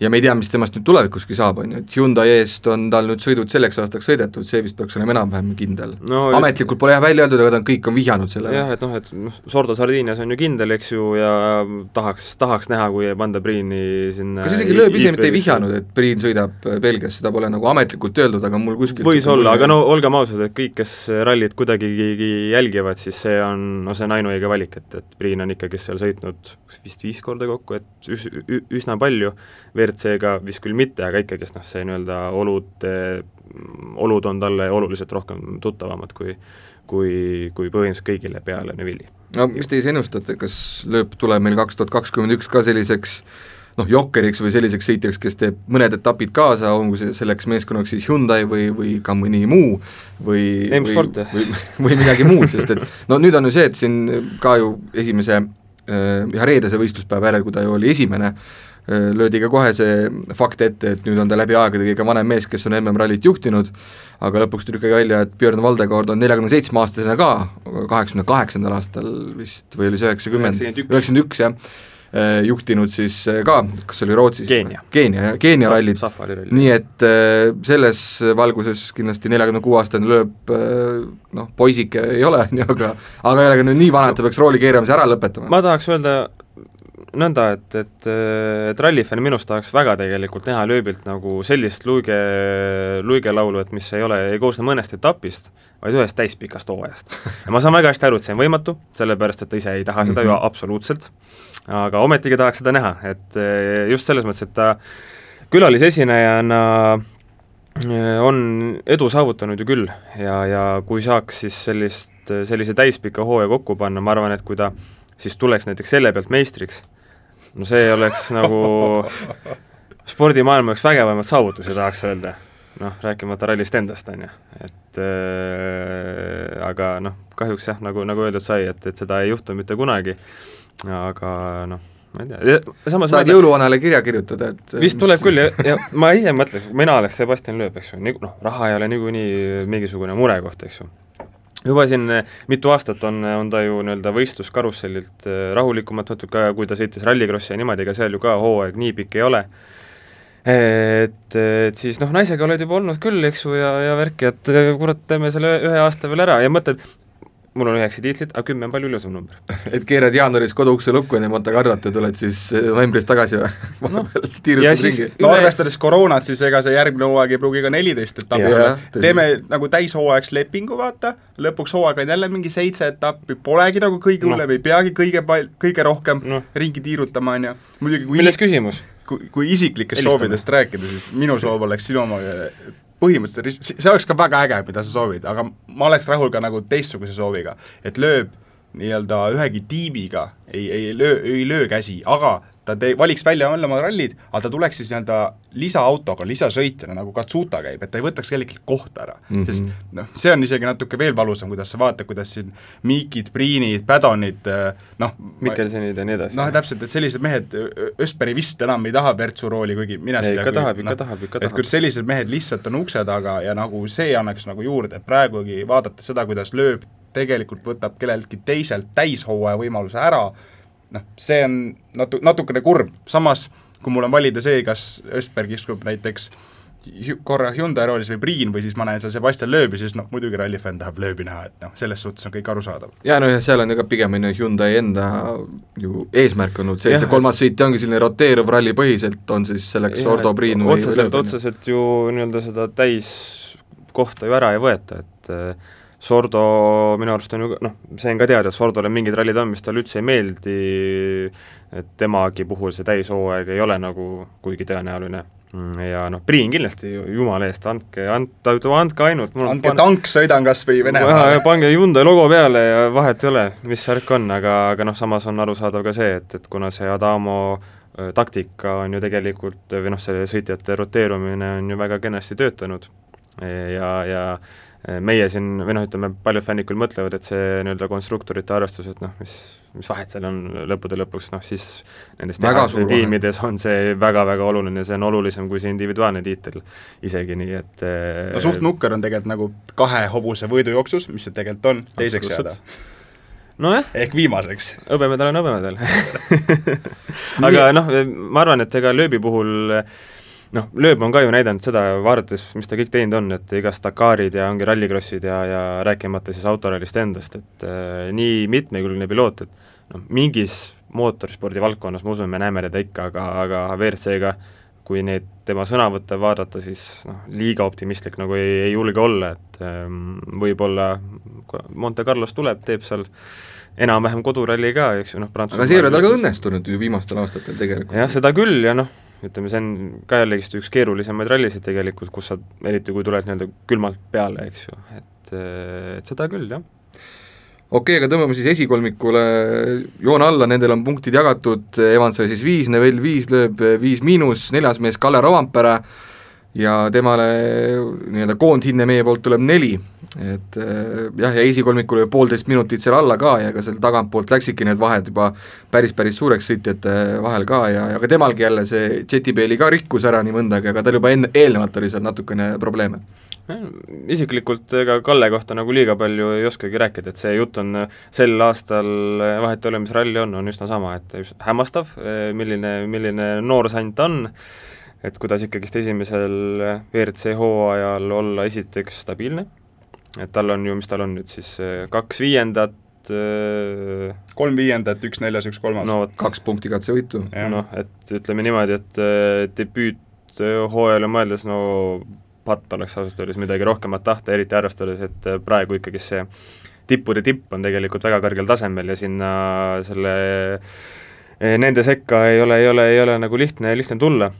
ja me ei tea, mis temast nüüd tulevikuski saab, on ju, et Hyundai eest on tal nüüd sõidud selleks aastaks sõidetud, see vist peaks olema enam-vähem kindel no,. ametlikult pole jah välja öeldud, aga ta on, kõik on vihjanud sellele. jah, et noh, et noh, Sordo Sardiinias on ju kindel, eks ju, ja tahaks, tahaks näha, kui ei panda Priini sinna kas isegi lööb ise mitte ei vihjanud, et Priin sõidab Belgias, seda pole nagu ametlikult öeldud, aga mul kuskilt võis olla, aga no olgem ausad, et kõik, kes rallit kuidagigi jälgivad, siis see on, no see on ainuõige valik, et, et Priin on ikkagi seal sõitnud vist viis korda kokku, et üs-, üsna palju, WRC-ga vist küll mitte, aga ikkagist noh, see nii-öelda olud, olud on talle oluliselt rohkem tuttavamad kui kui, kui põhimõtteliselt kõigile peale Neville'i. no mis te ise ennustate, kas lööp tuleb meil kaks tuhat kakskümmend üks ka selliseks noh, jokkeriks või selliseks sõitjaks, kes teeb mõned etapid kaasa, olgu see selleks meeskonnaks siis Hyundai või, või ka mõni muu või või, või, või midagi muud, sest et no nüüd on ju see, et siin ka ju esimese äh, ja reedese võistluspäeva järel, kui ta ju oli esimene, löödi ka kohe see fakt ette, et nüüd on ta läbi aegade kõige vanem mees, kes on MM-rallit juhtinud, aga lõpuks tuli ikkagi välja, et Björn Valdekord on neljakümne seitsme aastasena ka, kaheksakümne kaheksandal aastal vist või oli see üheksakümmend, üheksakümmend üks jah, äh, juhtinud siis äh, ka, kas see oli Rootsis? Keenia. Keenia, Keenia Sa- rallit, nii et äh, selles valguses kindlasti neljakümne kuue aastane lööb äh, noh, poisike ei ole, on ju, aga aga ei ole ka nüüd nii vana, et ta peaks rooli keeramise ära lõpetama. ma tahaks öelda nõnda, et, et, et rallifänn minust tahaks väga tegelikult näha lööbilt nagu sellist luige, luigelaulu, et mis ei ole, ei koosne mõnest etapist, vaid ühest täispikast hooajast. ja ma saan väga hästi aru, et see on võimatu, sellepärast et ta ise ei taha seda mm -hmm. ju absoluutselt, aga ometigi tahaks seda näha, et eh, just selles mõttes, et ta külalisesinejana eh, on edu saavutanud ju küll ja, ja kui saaks siis sellist, sellise täispika hooaja kokku panna, ma arvan, et kui ta siis tuleks näiteks selle pealt meistriks, no see oleks nagu spordimaailma üks vägevamaid saavutusi, tahaks öelda. noh, rääkimata rallist endast, on ju, et äh, aga noh, kahjuks jah, nagu, nagu öeldud sai, et, et seda ei juhtu mitte kunagi, aga noh, ma ei tea, samas saad jõuluvanale kirja kirjutada, et vist tuleb küll ja, ja ma ise mõtleks, mina oleks Sebastian Loeb, eks ju, noh, raha ei ole niikuinii mingisugune murekoht, eks ju. Juba siin eh, mitu aastat on, on ta ju nii-öelda võistluskarussellilt eh, rahulikumalt võtnud ka, kui ta sõitis rallikrossi ja niimoodi, ega seal ju ka hooaeg nii pikk ei ole. Et, et siis noh, naisega oled juba olnud küll, eks ju, ja, ja värki, et kurat, teeme selle ühe aasta veel ära ja mõtled, mul on üheksa tiitlit, aga kümme on palju ilusam number. et keerad jaanuaris koduukse lukku enne Monte Carlot ja tuled siis novembris tagasi või? vahepeal tiirutad siis- ringi? no arvestades koroonat, siis ega see järgmine hooaeg ei pruugi ka neliteist etappi olla. teeme nagu täishooajaks lepingu, vaata, lõpuks hooaeg on jälle mingi seitse etappi, polegi nagu kõige hullem no., ei peagi kõige pal-, kõige rohkem no. ringi tiirutama, on ju. muidugi kui milles isik, küsimus? kui, kui isiklikest Helistame. soovidest rääkida, siis minu soov oleks sinu oma põhimõtteliselt, see oleks ka väga äge, mida sa soovid, aga ma oleks rahul ka nagu teistsuguse sooviga, et lööb nii-öelda ühegi tiimiga, ei, ei löö, ei löö käsi, aga ta tee-, valiks välja oma rallid, aga ta tuleks siis nii-öelda lisaautoga, lisasõitjana, nagu Katsuta käib, et ta ei võtaks kellelgi kohta ära mm. -hmm. sest noh, see on isegi natuke veel valusam, kuidas sa vaatad, kuidas siin Miikid, Priinid, Pädonid, noh Mikkelsenid ja nii edasi. noh, täpselt, et sellised mehed, Ösperi vist enam ei taha Pertsu rooli, kuigi mina Ei, seda ikka tahab, ikka noh, tahab, ikka et tahab. kui sellised mehed lihtsalt on ukse taga ja nagu see annaks nagu juurde, et praegugi vaadates seda, kuidas lööb, tegelikult võtab kelleltki teiselt täishooaja võimaluse ära, noh, see on natu-, natukene kurb, samas kui mul on valida see, kas Östberg istub näiteks korra Hyundai roolis või Priin või siis ma näen seal Sebastian Loebi, siis noh, muidugi rallifänn tahab Loebi näha, et noh, selles suhtes on kõik arusaadav. jaa, no ja seal on ju ka pigem on ju Hyundai enda ju eesmärk olnud see, Jah. see kolmas sõit ongi selline roteeruv ralli põhiselt, on siis selleks Ordo Priin või otseselt, otseselt ju nii-öelda seda täiskohta ju ära ei võeta, et eh, Sordo minu arust on ju noh, see on ka teada, et Sordole mingid rallid on, mis talle üldse ei meeldi, et temagi puhul see täishooaeg ei ole nagu kuigi tõenäoline. Mm, ja noh, Priin kindlasti, jumala eest, andke, and-, ta ütleb, andke ainult, andke tank, sõidan kas või Venemaale. pange Hyundai logo peale ja vahet ei ole, mis värk on, aga, aga noh, samas on arusaadav ka see, et, et kuna see Adamo taktika on ju tegelikult või noh, see sõitjate roteerumine on ju väga kenasti töötanud ja, ja meie siin, või noh, ütleme, paljud fännid küll mõtlevad, et see nii-öelda konstruktorite arvestus, et noh, mis, mis vahet seal on lõppude lõpuks, noh siis nendes Väga tehase tiimides on see väga-väga oluline, see on olulisem kui see individuaalne tiitel isegi, nii et no suht nukker on tegelikult nagu kahe hobuse võidujooksus, mis see tegelikult on, teiseks jääda. nojah, ehk viimaseks. hõbemedal on hõbemedal aga noh, ma arvan, et ega lööbi puhul noh, lööb on ka ju näidanud seda, vaadates, mis ta kõik teinud on, et igast Dakarid ja ongi rallikrossid ja, ja rääkimata siis autorallist endast, et äh, nii mitmekülgne piloot, et noh, mingis mootorispordi valdkonnas ma usun, me näeme teda ikka, aga, aga WRC-ga kui neid tema sõnavõtte vaadata, siis noh, liiga optimistlik nagu ei, ei julge olla, et ähm, võib-olla Monte Carlos tuleb, teeb seal enam-vähem koduralli ka, eks ju, noh, Prantsusmaa aga see ei ole tal ka õnnestunud ju viimastel aastatel tegelikult. jah, seda küll ja noh, ütleme, see on ka jällegist üks keerulisemaid rallisid tegelikult, kus sa, eriti kui tuled nii-öelda külmalt peale, eks ju, et, et seda küll, jah. okei okay,, aga tõmbame siis esikolmikule joone alla, nendel on punktid jagatud, Evans sai siis viis, Neville viis, lööb viis miinus, neljas mees Kalle Rovampere ja temale nii-öelda koondhinne meie poolt tuleb neli, et eh, jah, ja esikolmikul oli poolteist minutit seal alla ka ja ega seal tagantpoolt läksidki need vahed juba päris, päris suureks sõitjate vahel ka ja, ja ka temalgi jälle see Jetibeli ka rikkus ära nii mõndagi, aga tal juba enne, eelnevalt oli seal natukene probleeme. Isiklikult ega Kalle kohta nagu liiga palju ei oskagi rääkida, et see jutt on sel aastal, vahet ei ole, mis ralli on, on üsna sama, et hämmastav, milline, milline noorsant ta on, et kuidas ikkagist esimesel WRC hooajal olla esiteks stabiilne, et tal on ju, mis tal on nüüd siis, kaks viiendat, kolm viiendat, üks neljas, üks kolmas no,. kaks punkti katsevõitu. noh, et ütleme niimoodi, et debüüthooajale mõeldes no patt oleks ausalt öeldes midagi rohkemat tahta, eriti arvestades, et praegu ikkagi see tippude tipp on tegelikult väga kõrgel tasemel ja sinna selle, nende sekka ei ole, ei ole, ei ole nagu lihtne, lihtne tulla.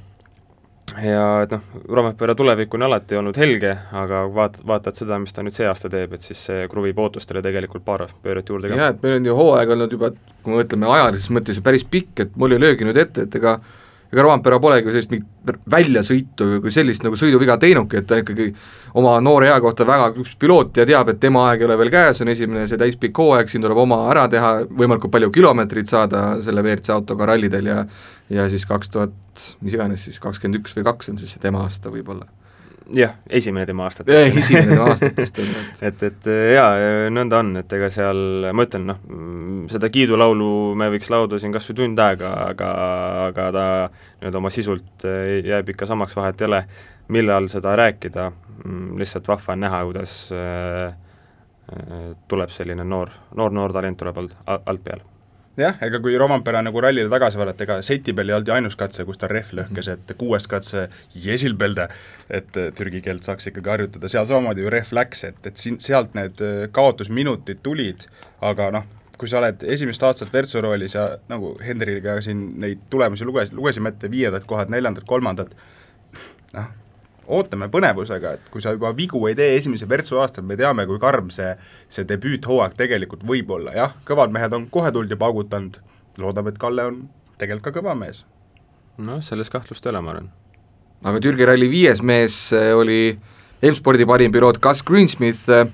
Ja et noh, Rompera tulevik on alati olnud helge, aga vaat-, vaatad seda, mis ta nüüd see aasta teeb, et siis see kruvib ootustele tegelikult paar pööret juurde ka. jaa, et meil on ju hooaeg olnud juba, kui me mõtleme ajalises mõttes ju päris pikk, et mul ei löögi nüüd ette, et ega ega Rompera polegi sellist mingit väljasõitu või sellist nagu sõiduviga teinudki, et ta ikkagi oma noore ea kohta väga küps piloot ja teab, et tema aeg ei ole veel käes, on esimene see täispikk hooaeg, siin tuleb oma ära teha, võimalikult palju kilomeetreid saada selle WRC autoga rallidel ja ja siis kaks tuhat, mis iganes siis, kakskümmend üks või kaks on siis see tema aasta võib-olla? Jah, esimene tema aastatest. esimene tema aastatest on et et, et jaa, nõnda on, et ega seal, ma ütlen, noh, seda kiidulaulu me võiks laulda siin kas või tund aega, aga, aga ta nii-öelda oma sisult jääb ikka samaks, vahet ei ole, millal seda rääkida, mm, lihtsalt vahva on näha, kuidas äh, tuleb selline noor, noor, noor talent tuleb alt, alt peale jah, ega kui Rompera nagu rallile tagasi vaadata, ega seti peal ei olnud ju ainus katse, kus ta rehv lõhkes, et kuues katse Jesilbelde, et türgi keelt saaks ikkagi harjutada, seal samamoodi ju rehv läks, et, et siin, sealt need äh, kaotusminutid tulid, aga noh, kui sa oled esimest aastat Virtsu roolis ja nagu Hendriga siin neid tulemusi luges, lugesime ette, viiendad kohad, neljandad, kolmandad, noh, ootame põnevusega, et kui sa juba vigu ei tee esimese Virtsu aastal, me teame, kui karm see, see debüüthooaeg tegelikult võib olla, jah, kõvad mehed on kohe tulnud ja paugutanud, loodame, et Kalle on tegelikult ka kõva mees. noh, selles kahtlust ei ole, ma arvan. aga Türgi ralli viies mees eh, oli M-spordi parim piloot Gus Greensmith, eh,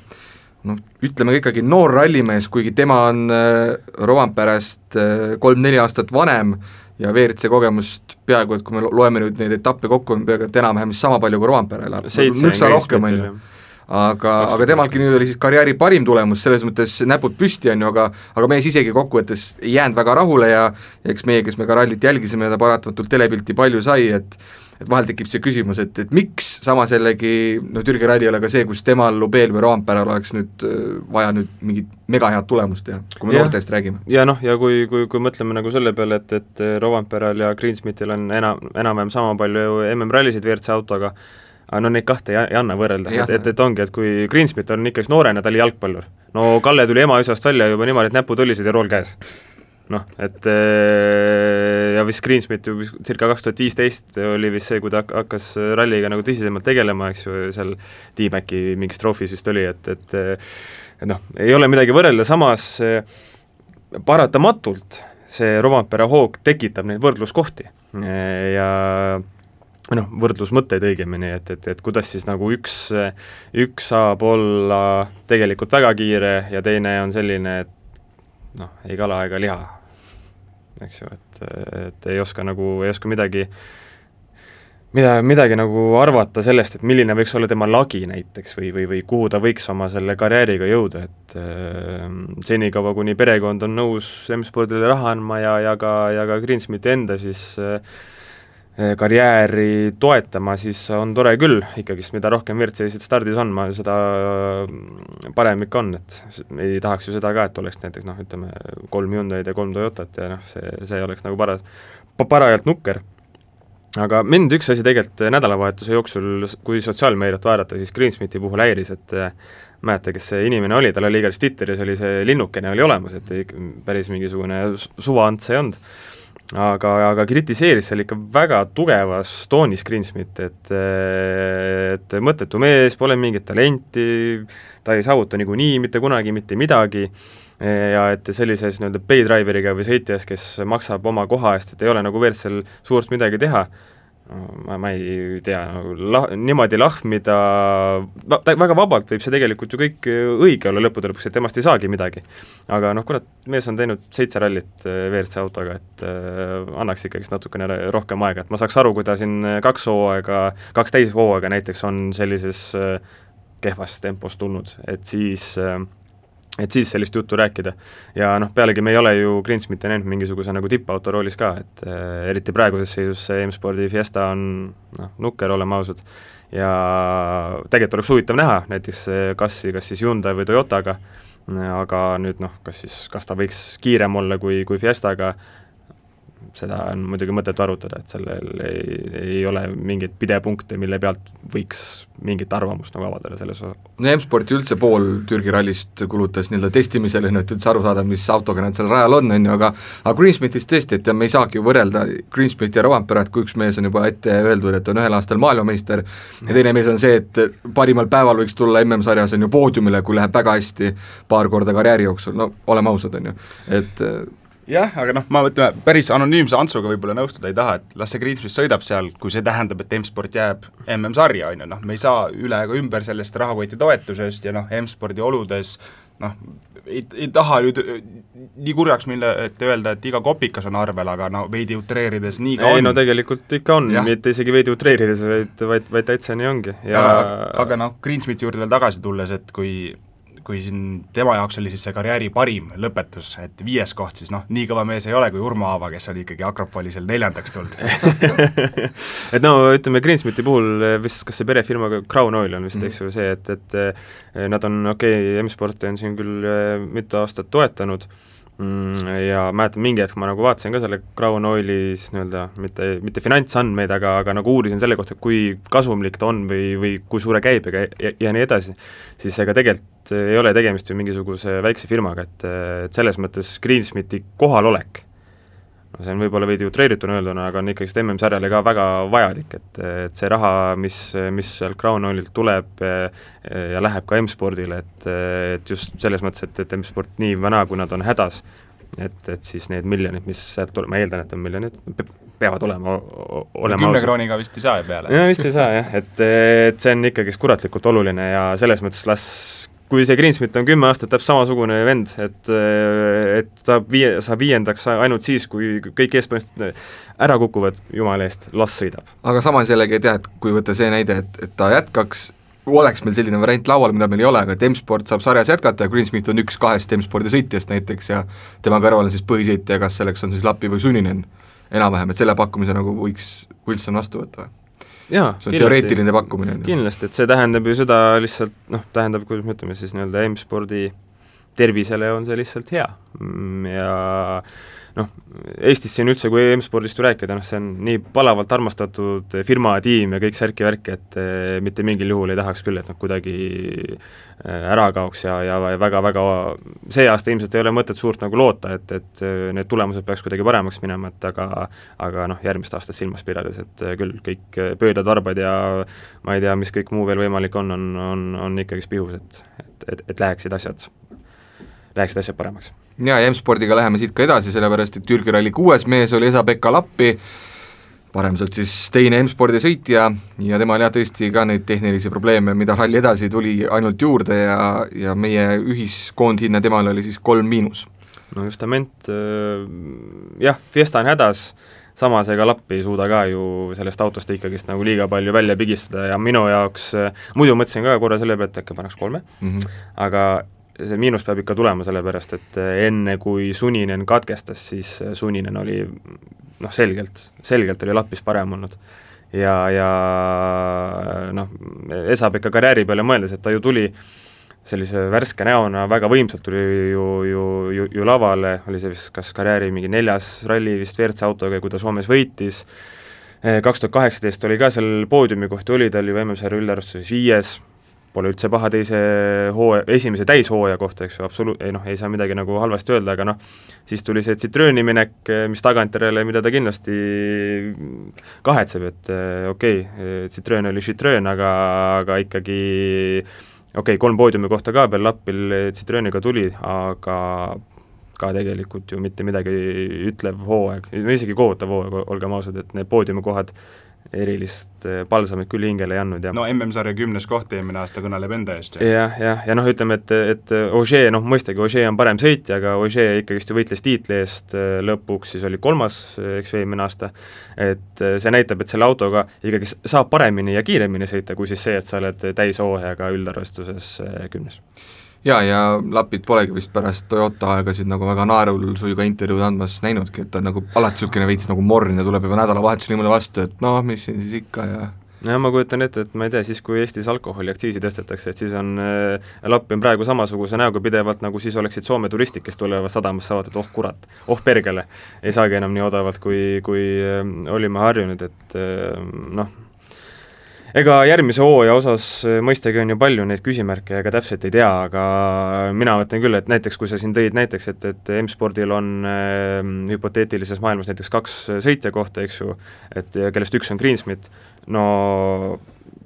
noh, ütleme ka ikkagi noor rallimees, kuigi tema on eh, Rovanperast kolm-neli aastat vanem ja WRC kogemust peaaegu, et kui me loeme nüüd neid etappe kokku, on peaaegu et enam-vähem sama palju kui Roomperel, nõksa rohkem, on ju aga, aga temalgi nüüd oli siis karjääri parim tulemus, selles mõttes näpud püsti, on ju, aga aga mees isegi kokkuvõttes ei jäänud väga rahule ja eks meie, kes me ka rallit jälgisime, ta paratamatult telepilti palju sai, et et vahel tekib see küsimus, et, et miks, samas jällegi no Türgi ralli ei ole ka see, kus temal, Lubeel või Roomperal oleks nüüd äh, vaja nüüd mingit megahead tulemust teha, kui me ja, noortest räägime. ja noh, ja kui, kui, kui mõtleme nagu selle peale, et, et Roomperal ja Greensmithil on enam, enam-vähem sama palju MM-rallisid WRC autoga, aga no neid kahte ei, anna võrrelda, et, et, et ongi, et kui Greensmith on ikkagi noorena, ta oli jalgpallur, no Kalle tuli emaüsast välja juba niimoodi, et näpud õlisid ja rool käes noh, et äh, ja vist Greensmith ju circa kaks tuhat viisteist oli vist see, kui ta hakkas ralliga nagu tõsisemalt tegelema, eks ju, seal T-Maci mingis trofis vist oli, et, et et noh, ei ole midagi võrrelda, samas äh, paratamatult see Rovampere hoog tekitab neid võrdluskohti. Ja või noh, võrdlusmõtteid õigemini, et, et, et kuidas siis nagu üks, üks saab olla tegelikult väga kiire ja teine on selline, et noh, ei kala ega liha, eks ju, et, et ei oska nagu, ei oska midagi mida, midagi nagu arvata sellest, et milline võiks olla tema lagi näiteks või, või, või kuhu ta võiks oma selle karjääriga jõuda, et äh, senikaua, kuni perekond on nõus M-spordile raha andma ja, ja ka, ja ka Greensmiti enda siis äh, karjääri toetama, siis on tore küll ikkagist, mida rohkem WRC-sid stardis on, ma seda mm, parem ikka on, et ei tahaks ju seda ka, et oleks näiteks noh, ütleme kolm Hyundai'd ja kolm Toyotat ja noh, see, see oleks nagu paras, parajalt nukker. aga mind üks asi tegelikult nädalavahetuse jooksul, kui sotsiaalmeediat vaadata, siis Greensmiti puhul häiris, et eh, mäleta, kes see inimene oli, tal oli igatahes Twitteris oli see linnukene oli olemas, et päris mingisugune suvaants ei olnud aga, aga kritiseeris seal ikka väga tugevas toonis Greensmit, et et mõttetu mees, pole mingit talenti, ta ei saavuta niikuinii mitte kunagi mitte midagi ja et sellises nii-öelda paydriveriga või sõitjas, kes maksab oma koha eest, et ei ole nagu WRC-l suurt midagi teha, ma, ma ei tea, nagu lah-, niimoodi lahmida, ta väga vabalt võib see tegelikult ju kõik õige olla lõppude lõpuks, et temast ei saagi midagi. aga noh, kurat, mees on teinud seitse rallit äh, WRC autoga, et äh, annaks ikkagist natukene rohkem aega, et ma saaks aru, kui ta siin kaks hooaega, kaks täishooaega näiteks on sellises äh, kehvas tempos tulnud, et siis äh, et siis sellist juttu rääkida. ja noh, pealegi me ei ole ju Greensmiti näinud mingisuguse nagu tippauto roolis ka, et äh, eriti praeguses seisus see M-spordi Fiesta on noh, nukker, oleme ausad, ja tegelikult oleks huvitav näha näiteks kas, kas siis Hyundai või Toyotaga, aga nüüd noh, kas siis, kas ta võiks kiirem olla kui, kui Fiestaga, seda on muidugi mõttetu arutada, et sellel ei, ei ole mingeid pidepunkte, mille pealt võiks mingit arvamust nagu avaldada selles osas. no M-Sporti üldse pool Türgi rallist kulutas nii-öelda testimisele, et üldse aru saada, mis autoga nad seal rajal on, on ju, aga aga Greensmithist tõesti, et me ei saagi ju võrrelda Greensmithi ja Rovanperat, kui üks mees on juba ette öeldud, et on ühel aastal maailmameister, ja teine mees on see, et parimal päeval võiks tulla MM-sarjas on ju poodiumile, kui läheb väga hästi paar korda karjääri jooksul, no oleme ausad, on ju, et jah, aga noh, ma ütleme, päris anonüümse Antsuga võib-olla nõustuda ei taha, et las see Greensmith sõidab seal, kui see tähendab, et M-sport jääb MM-sarja, on ju, noh, me ei saa üle ega ümber sellest rahakoti toetusest ja noh, M-spordi oludes noh, ei, ei taha nüüd nii kurjaks minna, et öelda, et iga kopikas on arvel, aga no veidi utreerides nii ka ei, on. no tegelikult ikka on, mitte isegi veidi utreerides, vaid, vaid, vaid täitsa nii ongi. Ja aga, aga noh, Greensmithi juurde veel tagasi tulles, et kui kui siin tema jaoks oli siis see karjääri parim lõpetus, et viies koht, siis noh, nii kõva mees ei ole kui Urmo Aava, kes oli ikkagi Akropoli seal neljandaks tulnud et no ütleme, Greensmiti puhul vist kas see perefirmaga Crown Oil on vist mm, -hmm. eks ju, see, et, et nad on, okei okay,, M-Sporti on siin küll eh, mitu aastat toetanud, ja mäletan, mingi hetk ma nagu vaatasin ka selle Crown Oili siis nii-öelda mitte, mitte finantsandmeid, aga, aga nagu uurisin selle kohta, kui kasumlik ta on või, või kui suure käibega ja, ja nii edasi, siis ega tegelikult ei ole tegemist ju mingisuguse väikse firmaga, et, et selles mõttes Greensmiti kohalolek no see on võib-olla veidi utreerituna öelduna, aga on ikkagist MM-sarjale ka väga vajalik, et, et see raha, mis, mis sealt Crown Oililt tuleb ja läheb ka M-spordile, et, et just selles mõttes, et, et M-sport nii või naa, kui nad on hädas, et, et siis need miljonid, mis sealt tuleb, ma eeldan, et on miljonid, peavad olema, olema kümne krooniga vist ei saa ju peale? jaa, vist ei saa jah, et, et see on ikkagist kuratlikult oluline ja selles mõttes las kui see Greensmit on kümme aastat täpselt samasugune vend, et, et ta viie, saab viiendaks ainult siis, kui kõik eespõimest ära kukuvad, jumala eest, las sõidab. aga samas jällegi, et jah, et kui võtta see näide, et, et ta jätkaks, oleks meil selline variant laual, mida meil ei ole, aga M-sport saab sarjas jätkata ja Greensmith on üks kahest M-spordi sõitjast näiteks ja tema kõrval on siis põhisõitja, kas selleks on siis Lapi või Suninen enam-vähem, et selle pakkumise nagu võiks Wilson vastu võtta või? Jaa, see on teoreetiline pakkumine. kindlasti, et see tähendab ju seda lihtsalt noh, tähendab, kuidas me ütleme siis nii-öelda M-spordi tervisele on see lihtsalt hea mm, ja noh, Eestis siin üldse, kui M-spordist ju rääkida, noh see on nii palavalt armastatud firma, tiim ja kõik särki-värki, et eh, mitte mingil juhul ei tahaks küll, et nad kuidagi eh, ära kaoks ja, ja väga-väga see aasta ilmselt ei ole mõtet suurt nagu loota, et, et eh, need tulemused peaks kuidagi paremaks minema, et aga aga noh, järgmist aastat silmas pidades, et küll kõik pöödlad, varbad ja ma ei tea, mis kõik muu veel võimalik on, on, on, on ikkagist pihus, et, et, et, et läheksid asjad, läheksid asjad paremaks ja, M-spordiga läheme siit ka edasi, sellepärast et Türgi ralli kuues mees oli Esa-Pekka Lappi, paremuselt siis teine M-spordi sõitja ja temal jah, tõesti ka neid tehnilisi probleeme, mida ralli edasi tuli ainult juurde ja, ja meie ühiskoondhinne temal oli siis kolm miinus. no justament äh, jah, Fiesta on hädas, samas ega Lappi ei suuda ka ju sellest autost ikkagist nagu liiga palju välja pigistada ja minu jaoks, äh, muidu mõtlesin ka korra selle pealt, et äkki paneks kolme mm, -hmm. aga see miinus peab ikka tulema, sellepärast et eh, enne, kui Suninen katkestas, siis eh, Suninen oli noh, selgelt, selgelt oli Lappis parem olnud. ja, ja noh, Esa-Pekka karjääri peale mõeldes, et ta ju tuli sellise värske näona väga võimsalt tuli ju, ju, ju, ju lavale, oli see vist kas karjääri mingi neljas ralli vist WRC autoga, kui ta Soomes võitis, eh, kaks tuhat kaheksateist oli ka seal poodiumi kohti, oli tal ju MM-sarja üldarvestuses viies, pole üldse paha teise hooaja, esimese täishooaja kohta, eks ju, absoluut-, ei noh, ei saa midagi nagu halvasti öelda, aga noh, siis tuli see tsitrööni minek, mis tagantjärele, mida ta kindlasti kahetseb, et eh, okei okay,, tsitröön oli tsitröön, aga, aga ikkagi okei okay,, kolm poodiumi kohta ka veel Lappil tsitrööniga tuli, aga ka tegelikult ju mitte midagi ütlev hooaeg, isegi kohutav hooaeg, olgem ausad, et need poodiumikohad erilist äh, palsamit küll hingele ei andnud ja no MM-sarja kümnes koht eelmine aasta kõneleb enda eest ju. jah, jah, ja noh, ütleme, et, et Ogier, noh mõistagi, Ogier on parem sõitja, aga Ogier ikkagist ju võitles tiitli eest, äh, lõpuks siis oli kolmas, äh, eks ju, eelmine aasta, et see näitab, et selle autoga ikkagi saab paremini ja kiiremini sõita, kui siis see, et sa oled täishooajaga üldarvestuses kümnes jaa, ja Lapid polegi vist pärast Toyota aegasid nagu väga naerulsuiga intervjuud andmas näinudki, et ta nagu alati niisugune veits nagu morn ja tuleb juba nädalavahetusel niimoodi vastu, et noh, mis siin siis ikka ja no ma kujutan ette, et ma ei tea, siis kui Eestis alkoholiaktsiisi tõstetakse, et siis on äh, Lappi on praegu samasuguse näoga pidevalt, nagu siis oleksid Soome turistid, kes tulevad sadamasse, saavad, et oh kurat, oh pergele, ei saagi enam nii odavalt, kui, kui äh, olime harjunud, et äh, noh, ega järgmise hooaja osas eh, mõistagi on ju palju neid küsimärke, ega täpselt ei tea, aga mina mõtlen küll, et näiteks kui sa siin tõid näiteks, et, et M-spordil on äh, hüpoteetilises maailmas näiteks kaks sõitja kohta, eks ju, et kellest üks on Greensmit, no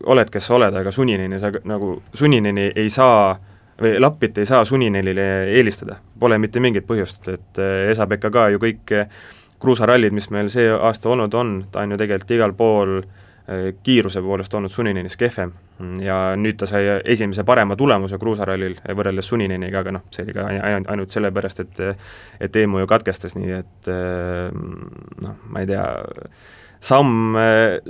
oled, kes sa oled, aga Sunineni sa nagu, Sunineni ei saa või Lappit ei saa Suninenile eelistada, pole mitte mingit põhjust, et eh, Esa-Pekka ka ju kõik kruusarallid, mis meil see aasta olnud on, ta on ju tegelikult igal pool Äh, kiiruse poolest olnud Suninenist kehvem. Ja nüüd ta sai esimese parema tulemuse kruusarallil võrreldes Sunineniga, aga noh, see oli ka ainult sellepärast, et et Eemu ju katkestas, nii et äh, noh, ma ei tea, samm,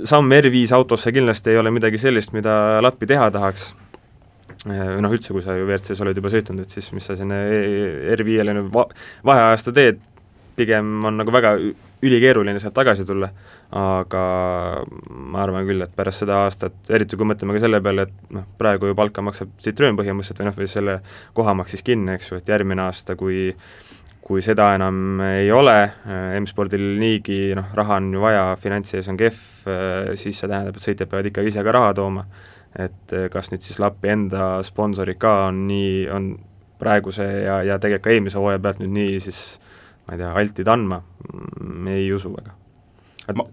samm R5 autosse kindlasti ei ole midagi sellist, mida Lappi teha tahaks, äh, noh üldse, kui sa ju WRC-s oled juba sõitnud, et siis mis sa sinna e-, R5-le nüüd va-, vaheajasta teed, pigem on nagu väga ülikeeruline sealt tagasi tulla, aga ma arvan küll, et pärast seda aastat, eriti kui mõtleme ka selle peale, et noh, praegu ju palka maksab Citroen põhimõtteliselt või noh, või selle koha maksis kinni, eks ju, et järgmine aasta, kui kui seda enam ei ole, M-spordil niigi noh, raha on ju vaja, finantsseis on kehv, siis see tähendab, et sõitjad peavad ikkagi ise ka raha tooma, et kas nüüd siis Lappi enda sponsorid ka on nii, on praeguse ja, ja tegelikult ka eelmise hooaja pealt nüüd nii siis ma ei tea, altid andma, me ei usu väga. Et ma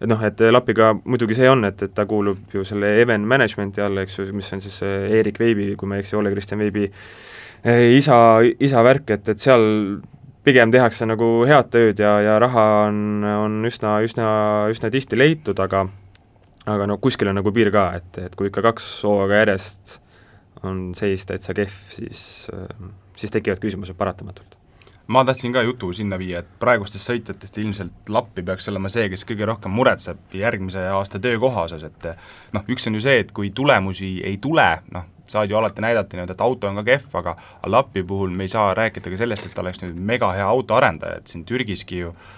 et noh, et Lapiga muidugi see on, et, et ta kuulub ju selle event management'i alla, eks ju, mis on siis Erik Veibi, kui ma ei eksi, Ole-Kristjan Veibi eh, isa, isa värk, et, et seal pigem tehakse nagu head tööd ja, ja raha on, on üsna, üsna, üsna tihti leitud, aga aga no kuskil on nagu piir ka, et, et kui ikka kaks hooaega järjest on seis täitsa kehv, siis, siis tekivad küsimused paratamatult ma tahtsin ka jutu sinna viia, et praegustest sõitjatest ilmselt Lappi peaks olema see, kes kõige rohkem muretseb järgmise aasta töökoha osas, et noh, üks on ju see, et kui tulemusi ei tule, noh, saad ju alati näidata nii-öelda, et auto on ka kehv, aga Lappi puhul me ei saa rääkida ka sellest, et ta oleks nüüd mega hea autoarendaja, et siin Türgiski ju äh,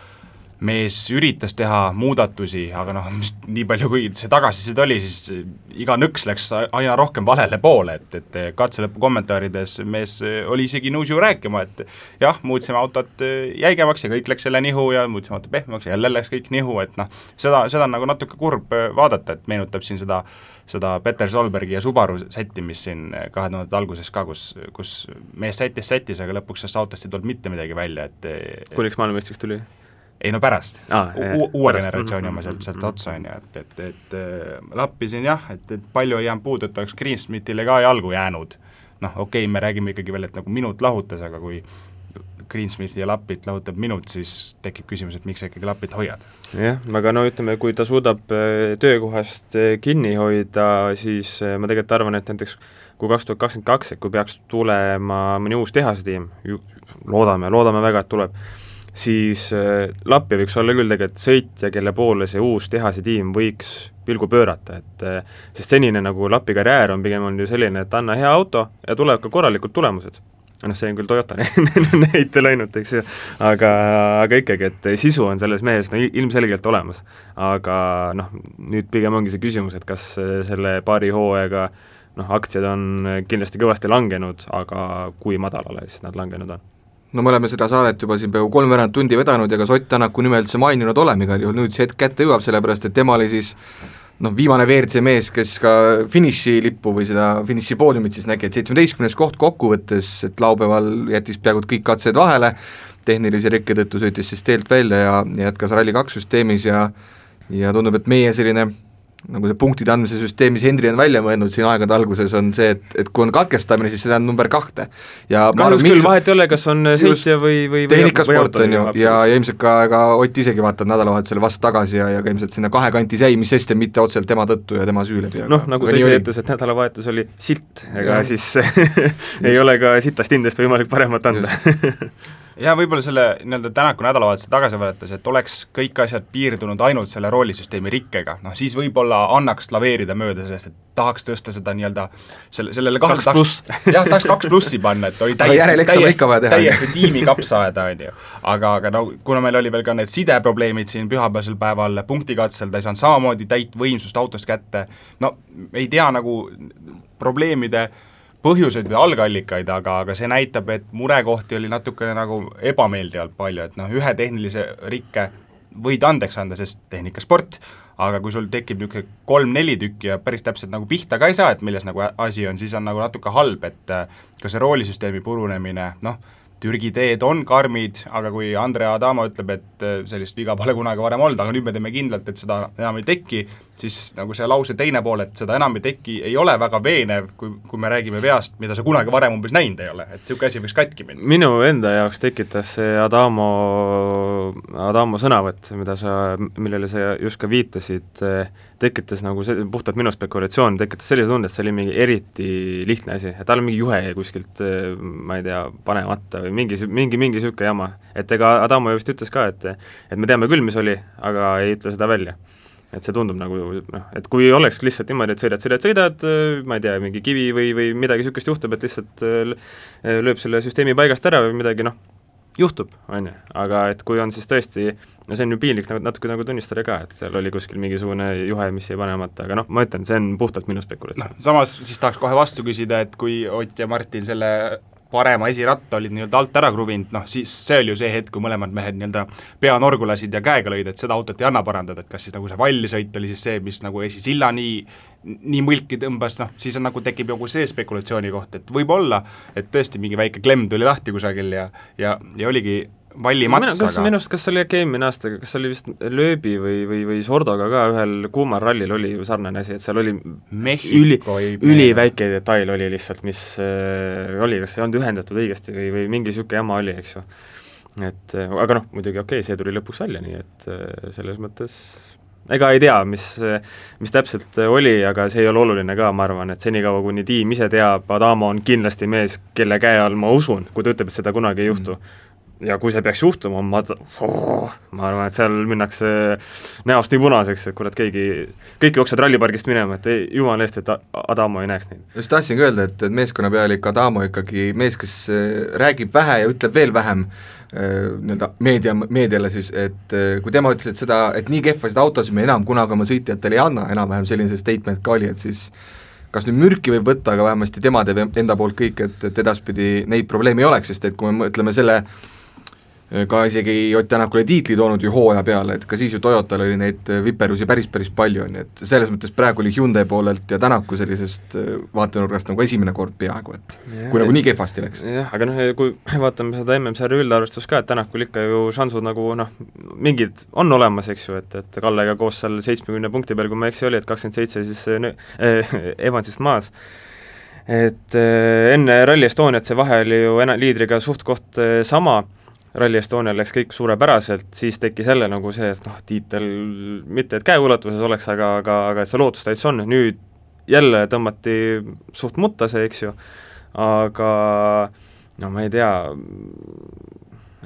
mees üritas teha muudatusi, aga noh, nii palju, kui see tagasiside oli, siis iga nõks läks aina rohkem valele poole, et, et katselõpu kommentaarides mees oli isegi nõus ju rääkima, et jah, muutsime autot jäigemaks ja kõik läks jälle nihu ja muutsime auto pehmemaks ja jälle läks kõik nihu, et noh, seda, seda on nagu natuke kurb vaadata, et meenutab siin seda seda Peter Solbergi ja Subaru sätti, mis siin kahe tuhandete alguses ka, kus, kus mees sättis sättis, aga lõpuks sellest autost ei tulnud mitte midagi välja, et kuniks maailmameistriks tuli? Ei no pärast. Ah,, uue generatsiooni oma sealt, sealt otsa, on ju, et, et, et äh, lappisin jah, et, et palju ei jäänud puudu, et oleks Greensmithile ka jalgu jäänud. noh, okei okay,, me räägime ikkagi veel, et nagu minut lahutas, aga kui Greensmithi ja Lappit lahutab minut, siis tekib küsimus, et miks sa ikkagi Lappit hoiad. jah, aga no ütleme, kui ta suudab äh, töökohast äh, kinni hoida, siis ma tegelikult arvan, et näiteks kui kaks tuhat kakskümmend kaks, et kui peaks tulema mõni uus tehasetiim, loodame, loodame väga, et tuleb, siis äh, Lappi võiks olla küll tegelikult sõitja, kelle poole see uus tehase tiim võiks pilgu pöörata, et äh, sest senine nagu Lappi karjäär on pigem olnud ju selline, et anna hea auto ja tulevad ka korralikud tulemused. noh, see on küll Toyota näitel ainult, eks ju, aga, aga ikkagi, et sisu on selles mehes no ilmselgelt olemas. aga noh, nüüd pigem ongi see küsimus, et kas äh, selle paari hooaega noh, aktsiad on kindlasti kõvasti langenud, aga kui madalale siis nad langenud on no me oleme seda saadet juba siin peaaegu kolmveerand tundi vedanud ja ka Sott Tänaku nimel üldse maininud oleme igal juhul, nüüd see hetk kätte jõuab, sellepärast et tema oli siis noh, viimane WRC mees, kes ka finišilippu või seda finišipoodiumit siis nägi, et seitsmeteistkümnes koht kokkuvõttes, et laupäeval jättis peaaegu kõik katsed vahele, tehnilise rikke tõttu sõitis siis teelt välja ja, ja jätkas Rally2 süsteemis ja ja tundub, et meie selline nagu see punktide andmise süsteem, mis Henri on välja mõelnud siin aegade alguses, on see, et, et kui on katkestamine, siis see tähendab number kahte. ja kahjuks küll, vahet ei ole, kas on sõitja või, või tehnikasport on ju, ja, ja ilmselt ka, ega Ott isegi vaatab nädalavahetusel vast tagasi ja, ja ka ilmselt sinna kahe kanti jäi, mis sest, et mitte otseselt tema tõttu ja tema süü läbi. noh, nagu ta ise ütles, et nädalavahetus oli silt, ega ja. siis ei ole ka sitast hindest võimalik paremat anda ja võib-olla selle nii-öelda Tänaku nädalavahetuse tagasi vaadates, et oleks kõik asjad piirdunud ainult selle roolisüsteemi rikkega, noh siis võib-olla annaks laveerida mööda sellest, et tahaks tõsta seda nii-öelda selle, sellele kaks pluss. jah, tahaks kaks plussi panna, et oli täiesti, täiesti, täiesti tiimikaps ajada, on ju. aga, aga no kuna meil oli veel ka need sideprobleemid siin pühapäevasel päeval punktikatsel, ta ei saanud samamoodi täit võimsust autost kätte, no ei tea nagu probleemide põhjuseid või algallikaid, aga, aga see näitab, et murekohti oli natukene nagu ebameeldivalt palju, et noh, ühe tehnilise rikke võid andeks anda, sest tehnikasport, aga kui sul tekib niisugune kolm-neli tükki ja päris täpselt nagu pihta ka ei saa, et milles nagu asi on, siis on nagu natuke halb, et äh, ka see roolisüsteemi purunemine, noh, Türgi teed on karmid, aga kui Andrea Adamo ütleb, et äh, sellist viga pole kunagi varem olnud, aga nüüd me teeme kindlalt, et seda enam ei teki, siis nagu see lause teine pool, et seda enam ei teki, ei ole väga veenev, kui, kui me räägime veast, mida sa kunagi varem umbes näinud ei ole, et niisugune asi võiks katki minna. minu enda jaoks tekitas see Adamo, Adamo sõnavõtt, mida sa, millele sa just ka viitasid, tekitas nagu see, puhtalt minu spekulatsioon, tekitas sellise tunde, et see oli mingi eriti lihtne asi, et tal mingi juhe kuskilt, ma ei tea, panemata või mingi, mingi, mingi niisugune jama. et ega Adamo ju vist ütles ka, et et me teame küll, mis oli, aga ei ütle seda välja et see tundub nagu noh, et kui oleks lihtsalt niimoodi, et sõidad, sõidad, sõidad, ma ei tea, mingi kivi või, või midagi niisugust juhtub, et lihtsalt äh, lööb selle süsteemi paigast ära või midagi, noh, juhtub, on ju, aga et kui on siis tõesti, no see on ju piinlik nagu natuke nagu tunnistada ka, et seal oli kuskil mingisugune juhe, mis jäi panemata, aga noh, ma ütlen, see on puhtalt minu spekulatsioon no,. samas siis tahaks kohe vastu küsida, et kui Ott ja Martin selle parema esiratta olid nii-öelda alt ära kruvinud, noh siis see oli ju see hetk, kui mõlemad mehed nii-öelda pea norgu lasid ja käega lõid, et seda autot ei anna parandada, et kas siis nagu see vallisõit oli siis see, mis nagu esisilla nii nii mõlki tõmbas, noh, siis on nagu tekib nagu see spekulatsiooni koht, et võib-olla, et tõesti mingi väike klemm tuli lahti kusagil ja ja, ja oligi vallimats, aga minu arust, kas see oli äkki eelmine aasta, kas see oli vist lööbi või, või, või Sordoga ka ühel kuumal rallil oli ju sarnane asi, et seal oli Mehhiko üli, üliväike detail oli lihtsalt, mis äh, oli, kas ei olnud ühendatud õigesti või, või mingi niisugune jama oli, eks ju. et äh, aga noh, muidugi okei okay,, see tuli lõpuks välja, nii et äh, selles mõttes ega ei tea, mis, mis täpselt oli, aga see ei ole oluline ka, ma arvan, et senikaua, kuni tiim ise teab, Adamo on kindlasti mees, kelle käe all ma usun, kui ta ütleb, et seda kunagi ei juhtu. Mm ja kui see peaks juhtuma, ma ma arvan, et seal minnakse näost nii punaseks, et kurat, keegi, kõik jooksevad rallipargist minema, et ei, jumala eest, et Adamo ei näeks neid. just tahtsingi öelda, et, et meeskonna pealik Adamo ikkagi mees, kes äh, räägib vähe ja ütleb veel vähem, äh, nii-öelda meedia, meediale siis, et äh, kui tema ütles, et seda, et nii kehvasid autosid me enam kunagi oma sõitjatele ei anna, enam-vähem selline see statement ka oli, et siis kas nüüd mürki võib võtta, aga vähemasti tema teeb enda poolt kõik, et, et edaspidi neid probleeme ei oleks, sest et kui me mõtleme selle äh, ka isegi Ott Tänak oli tiitli toonud ju hooaja peale, et ka siis ju Toyotal oli neid äh, viperusi päris, päris palju, on ju, et selles mõttes praegu oli Hyundai poolelt ja Tänaku sellisest äh, vaatenurgast nagu esimene kord peaaegu, et ja, kui nagu nii kehvasti läks. jah, aga noh, kui vaatame seda MM-sarja üldarvestust ka, et Tänakul ikka ju šansud nagu noh, mingid on olemas, eks ju, et, et Kallega koos seal seitsmekümne punkti peal, kui ma ei eksi, oli, et kakskümmend seitse siis äh, Evansist maas. Et äh, enne Rally Estoniat see vahe oli ju ena-, liidriga suht-koht äh, sama Rally Estonial läks kõik suurepäraselt, siis tekkis jälle nagu see, et noh, tiitel mitte et käeulatuses oleks, aga, aga, aga et see lootus täitsa on, nüüd jälle tõmmati suht mutta see, eks ju, aga no ma ei tea,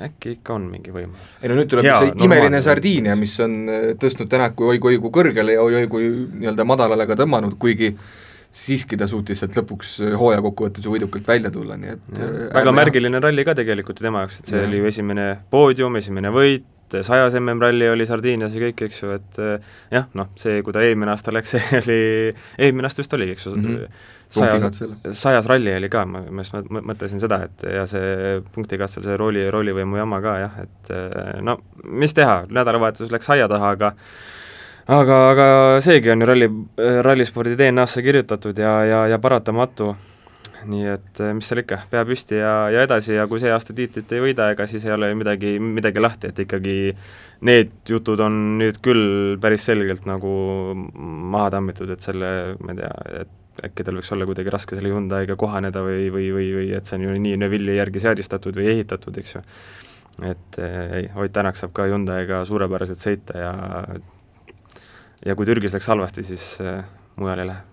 äkki ikka on mingi võimalus. ei no nüüd tuleb Hea, see imeline sardiinia, mis on äh, tõstnud Tänaku oi-kui kõrgele ja oi-oi kui nii-öelda madalale ka tõmmanud, kuigi siiski ta suutis sealt lõpuks äh, hooaja kokkuvõttes ju võidukalt välja tulla, nii et ja, äh, väga märgiline ralli ka tegelikult ju tema jaoks, et see ja. oli ju esimene poodium, esimene võit, sajas MM-ralli oli Sardiinias ja kõik, eks ju, et äh, jah, noh, see, kui ta eelmine aasta läks, see oli, eelmine aasta vist oligi, eks ju mm, -hmm. sajas, sajas ralli oli ka, ma, ma just mõtlesin seda, et ja see punktikatsel, see rooli, roolivõimu jama ka jah, et no mis teha, nädalavahetus läks aia taha, aga aga, aga seegi on ju ralli, rallispordi DNA-sse kirjutatud ja, ja, ja paratamatu, nii et mis seal ikka, pea püsti ja, ja edasi ja kui see aasta tiitlit ei võida, ega siis ei ole ju midagi, midagi lahti, et ikkagi need jutud on nüüd küll päris selgelt nagu maha tammitud, et selle, ma ei tea, et äkki tal võiks olla kuidagi raske selle Hyundai'ga kohaneda või, või, või, või et see on ju nii Neville'i järgi seadistatud või ehitatud, eks ju. et ei, Ott Tänak saab ka Hyundai'ga suurepäraselt sõita ja ja kui Türgis läks halvasti, siis mujal ei lähe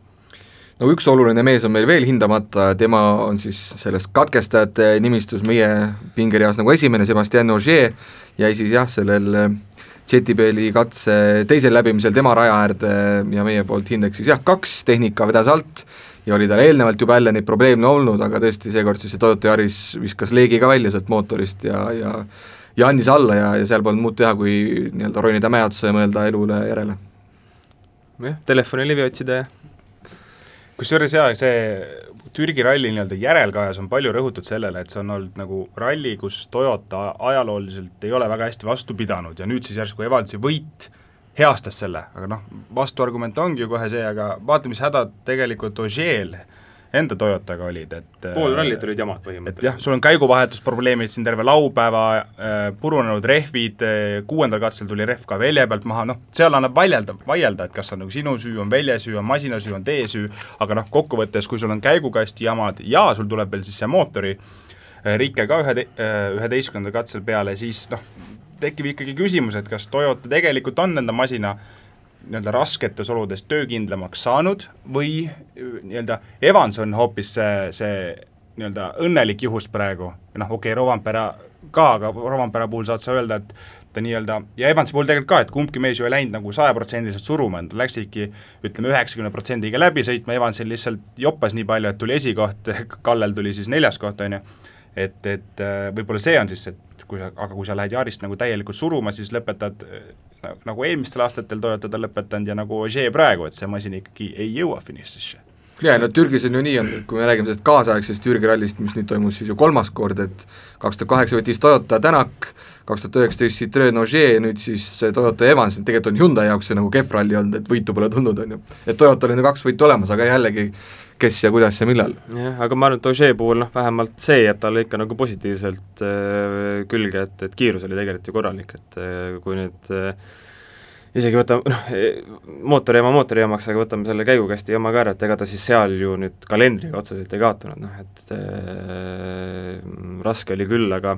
no üks oluline mees on meil veel hindamata, tema on siis selles katkestajate nimistus meie pingereas nagu esimene, Sebastian Ogier, jäi siis jah, sellel Jetibeli katse teisel läbimisel tema raja äärde ja meie poolt hindeks siis jah, kaks, tehnika vedas alt ja oli tal eelnevalt juba jälle neid probleeme olnud, aga tõesti, seekord siis see Toyota Yaris viskas leegi ka välja sealt mootorist ja, ja ja andis alla ja, ja seal polnud muud teha, kui nii-öelda ronida mäe otsa ja mõelda elule järele. Jah, telefonilivi otsida ja kusjuures jaa, see Türgi ralli nii-öelda järelkajas on palju rõhutud sellele, et see on olnud nagu ralli, kus Toyota ajalooliselt ei ole väga hästi vastu pidanud ja nüüd siis järsku Evansi võit heastas selle, aga noh, vastuargument ongi ju kohe see, aga vaata, mis hädad tegelikult Ogier'l enda Toyotaga olid, et pool äh, rallit olid jamad põhimõtteliselt. jah, sul on käiguvahetusprobleemid siin terve laupäeva äh,, purunenud rehvid äh,, kuuendal katsel tuli rehv ka velje pealt maha, noh, seal annab vaielda, vaielda, et kas on nagu sinu süü, on velje süü, on masina süü, on tee süü, aga noh, kokkuvõttes, kui sul on käigukasti jamad ja sul tuleb veel siis see mootori äh, rike ka ühe, äh, üheteistkümnendal katsel peale, siis noh, tekib ikkagi küsimus, et kas Toyota tegelikult on enda masina äh, nii-öelda rasketes oludes töökindlamaks saanud või nii-öelda Evans on hoopis see, see nii-öelda õnnelik juhus praegu, noh okei okay,, Rovampera ka, aga Rovampera puhul saad sa öelda, et ta nii-öelda, ja Evansi puhul tegelikult ka, et kumbki mees ju ei läinud nagu sajaprotsendiliselt suruma, nad läksidki ütleme, üheksakümne protsendiga läbi sõitma, Evansil lihtsalt joppas nii palju, et tuli esikoht, Kallel tuli siis neljas koht, on ju, et, et äh, võib-olla see on siis, et kui aga kui sa lähed Yarist nagu täielikult suruma, siis lõpetad nagu eelmistel aastatel Toyota ta lõpetanud ja nagu Ožee praegu, et see masin ikkagi ei jõua finišisse. jaa, no Türgis on ju nii, on, kui me räägime sellest kaasaegsest Türgi rallist, mis nüüd toimus siis ju kolmas kord, et kaks tuhat kaheksa võttis Toyota Tänak, kaks tuhat üheksateist Citroen Ožee, nüüd siis Toyota Evans, et tegelikult on Hyundai jaoks see nagu kehv ralli olnud, et võitu pole tulnud, on ju. et Toyotal on ju kaks võitu olemas, aga jällegi kes ja kuidas ja millal. jah, aga ma arvan, et Ožee puhul noh, vähemalt see jääb talle ikka nagu positiivselt äh, külge, et, et kiirus oli tegelikult ju korralik, et äh, kui nüüd äh, isegi võtame, noh, mootorjaama mootorjaamaks, aga võtame selle käigukasti jama ka ära, et ega ta siis seal ju nüüd kalendriga otseselt ei kaotanud, noh et äh, raske oli küll, aga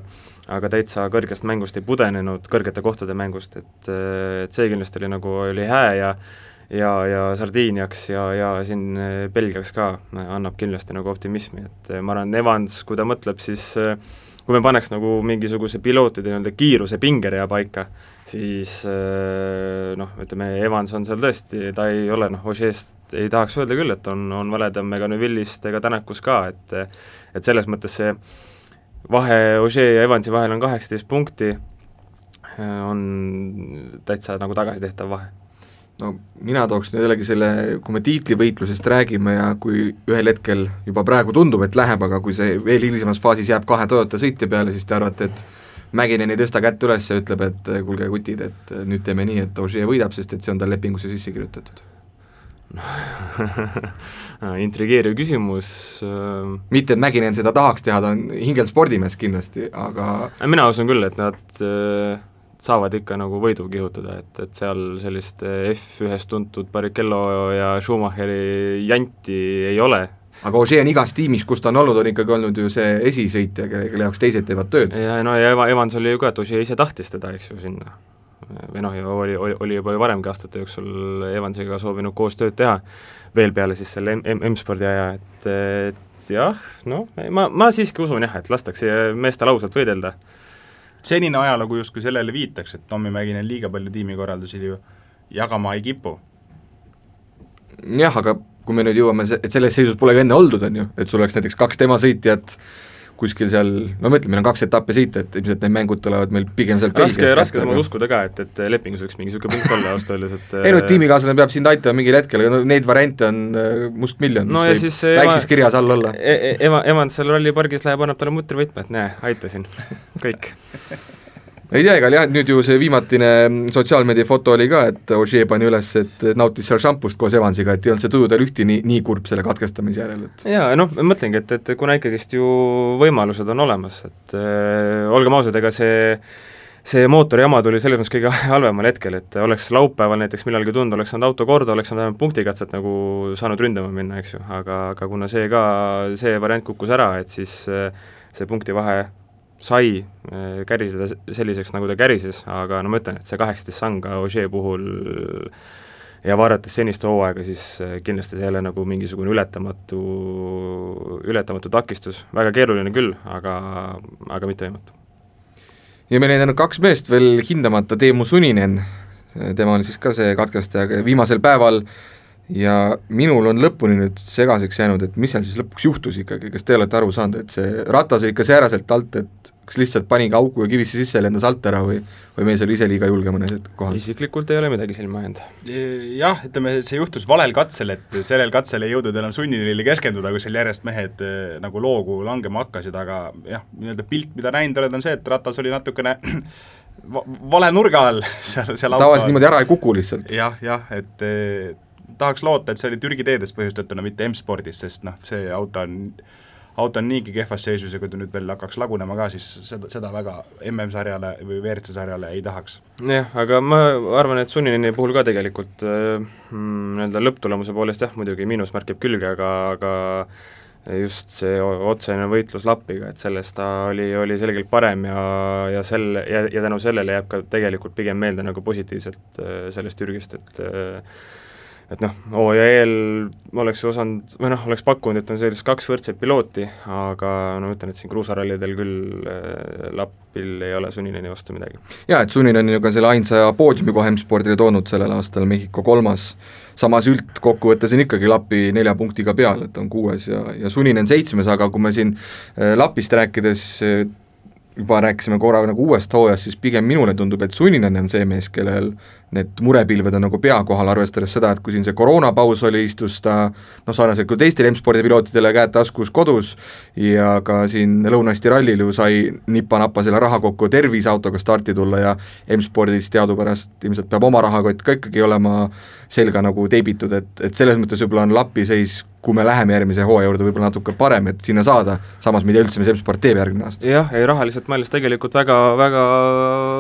aga täitsa kõrgest mängust ei pudenenud, kõrgete kohtade mängust, et, et see kindlasti oli nagu, oli hää ja ja, ja Sardiiniaks ja, ja siin Belgiaks ka annab kindlasti nagu optimismi, et ma arvan, Evans, kui ta mõtleb, siis kui me paneks nagu mingisuguse pilootide nii-öelda kiiruse pingerea paika, siis noh, ütleme, Evans on seal tõesti, ta ei ole noh, Ožeest ei tahaks öelda küll, et on, on valedam ega Neville'ist ega Tänakus ka, et et selles mõttes see vahe Ožee ja Evansi vahel on kaheksateist punkti, on täitsa nagu tagasitehtav vahe no mina tooks nüüd jällegi selle, kui me tiitlivõitlusest räägime ja kui ühel hetkel juba praegu tundub, et läheb, aga kui see veel hilisemas faasis jääb kahe Toyota sõitja peale, siis te arvate, et Mäkinen ei tõsta kätt üles ja ütleb, et kuulge, kutid, et nüüd teeme nii, et Ogier võidab, sest et see on tal lepingusse sisse kirjutatud intrigeeriv küsimus. Äh, mitte, et Mäkinen seda tahaks teha, ta on hingelt spordimees kindlasti, aga mina usun küll, et nad äh, saavad ikka nagu võidu kihutada, et, et seal sellist F1-s tuntud Barrichello ja Schumacheri janti ei ole aga Ožee on igas tiimis, kus ta on olnud, on ikkagi olnud ju see esisõitja, kelle, kelle jaoks teised teevad tööd. ja no ja Eva, Evans oli ju ka, et Ožee ise tahtis teda, eks ju, sinna. või noh, oli, oli, oli juba ju varemgi aastate jooksul Evansiga soovinud koos tööd teha, veel peale siis selle M-spordi aja, et, et jah, noh, ma, ma siiski usun jah, et lastakse meestel ausalt võidelda. Senine ajalugu justkui sellele viitaks, et Tommy Mäkinen liiga palju tiimikorraldusi ju jagama ei kipu. jah, aga kui me nüüd jõuame, et selles seisus pole ka enne oldud, on ju, et sul oleks näiteks kaks tema sõitjat kuskil seal, no ma ütlen, meil on kaks etappi sõita, et ilmselt need mängud tulevad meil pigem seal raske, raske samas uskuda ka, et, et lepingus võiks mingi niisugune punkt olla ausalt öeldes, et ei no tiimikaaslane peab sind aitama mingil hetkel, aga no neid variante on äh, mustmiljon, no mis võib väikses kirjas all olla e. E Eva, Evans seal rallipargis läheb, annab talle mutrivõtme, et näe, aitasin kõik ei tea, ega jah, nüüd ju see viimatine sotsiaalmeedia foto oli ka, et Ogier pani üles, et nautis seal šampust koos Evansiga, et ei olnud see tuju tal ühti nii, nii kurb selle katkestamise järel, et jaa, noh, ma mõtlengi, et, et kuna ikkagist ju võimalused on olemas, et äh, olgem ausad, ega see see mootori jama tuli selles mõttes kõige halvemal hetkel, et oleks laupäeval näiteks millalgi tunda, oleks saanud auto korda, oleks saanud vähemalt punktikatset nagu saanud ründama minna, eks ju, aga, aga kuna see ka, see variant kukkus ära, et siis äh, see punktivahe sai äh, käriseda selliseks, nagu ta kärises, aga no ma ütlen, et see kaheksateist sanga Ogier puhul ja vaadates senist hooaega, siis äh, kindlasti see ei ole nagu mingisugune ületamatu, ületamatu takistus, väga keeruline küll, aga, aga mitte võimatu. ja meil on jäänud kaks meest veel hindamata, Teemu Suninen, tema on siis ka see katkestaja, viimasel päeval ja minul on lõpuni nüüd segaseks jäänud, et mis seal siis lõpuks juhtus ikkagi, kas te olete aru saanud, et see ratas oli ikka sääraselt alt, et kas lihtsalt panigi auku ja kivisse sisse ja lendas alt ära või või mees oli ise liiga julge mõnes kohas? isiklikult ei ole midagi silma jäänud. Jah, ütleme, see juhtus valel katsel, et sellel katsel ei jõudnud enam sunnilile keskenduda, kui seal järjest mehed eh, nagu loogu langema hakkasid, aga jah, nii-öelda pilt, mida näinud oled, on see, et ratas oli natukene vale nurga all seal, seal tavaliselt niimoodi ära ei kuku lihtsalt ja,. jah, jah, et eh, tahaks loota, et see oli Türgi teedest põhjustatuna, mitte M-spordist, sest noh, see auto on, auto on niigi kehvas seisus ja kui ta nüüd veel hakkaks lagunema ka, siis seda, seda väga MM-sarjale või WRC sarjale ei tahaks. jah, aga ma arvan, et Sunnini puhul ka tegelikult äh, mm, nii-öelda lõpptulemuse poolest jah, muidugi miinusmärk jääb külge, aga, aga just see otsene võitlus Lappiga, et sellest ta oli, oli selgelt parem ja, ja selle, ja, ja tänu sellele jääb ka tegelikult pigem meelde nagu positiivselt äh, sellest Türgist, et äh, et noh, eel oleks osanud, või noh, oleks pakkunud, et on sellist kaks võrdset pilooti, aga no ma ütlen, et siin kruusarallidel küll äh, Lapil ei ole Sunineni vastu midagi. jaa, et Suninen on ju ka selle ainsa poodiumi kohe M-spordile toonud sellel aastal, Mehhiko kolmas, samas üldkokkuvõttes on ikkagi Lapi nelja punktiga peal, et on kuues ja, ja Suninen seitsmes, aga kui me siin äh, Lapist rääkides juba rääkisime korra nagu uuest hooajast, siis pigem minule tundub, et Sunninen on see mees, kellel need murepilved on nagu pea kohal, arvestades seda, et kui siin see koroonapaus oli, istus ta noh, sarnaselt kui teistele M-spordi pilootidele käed taskus kodus ja ka siin Lõuna-Eesti rallil ju sai nipa-napa selle raha kokku terviseautoga starti tulla ja M-spordis teadupärast ilmselt peab oma rahakott ka ikkagi olema selga nagu teibitud, et, et selles mõttes võib-olla on Lapi seis kui me läheme järgmise hooaja juurde, võib-olla natuke parem, et sinna saada, samas me ei tea üldse, mis M-sport teeb järgmine aasta. jah, ei rahaliselt mõeldes tegelikult väga, väga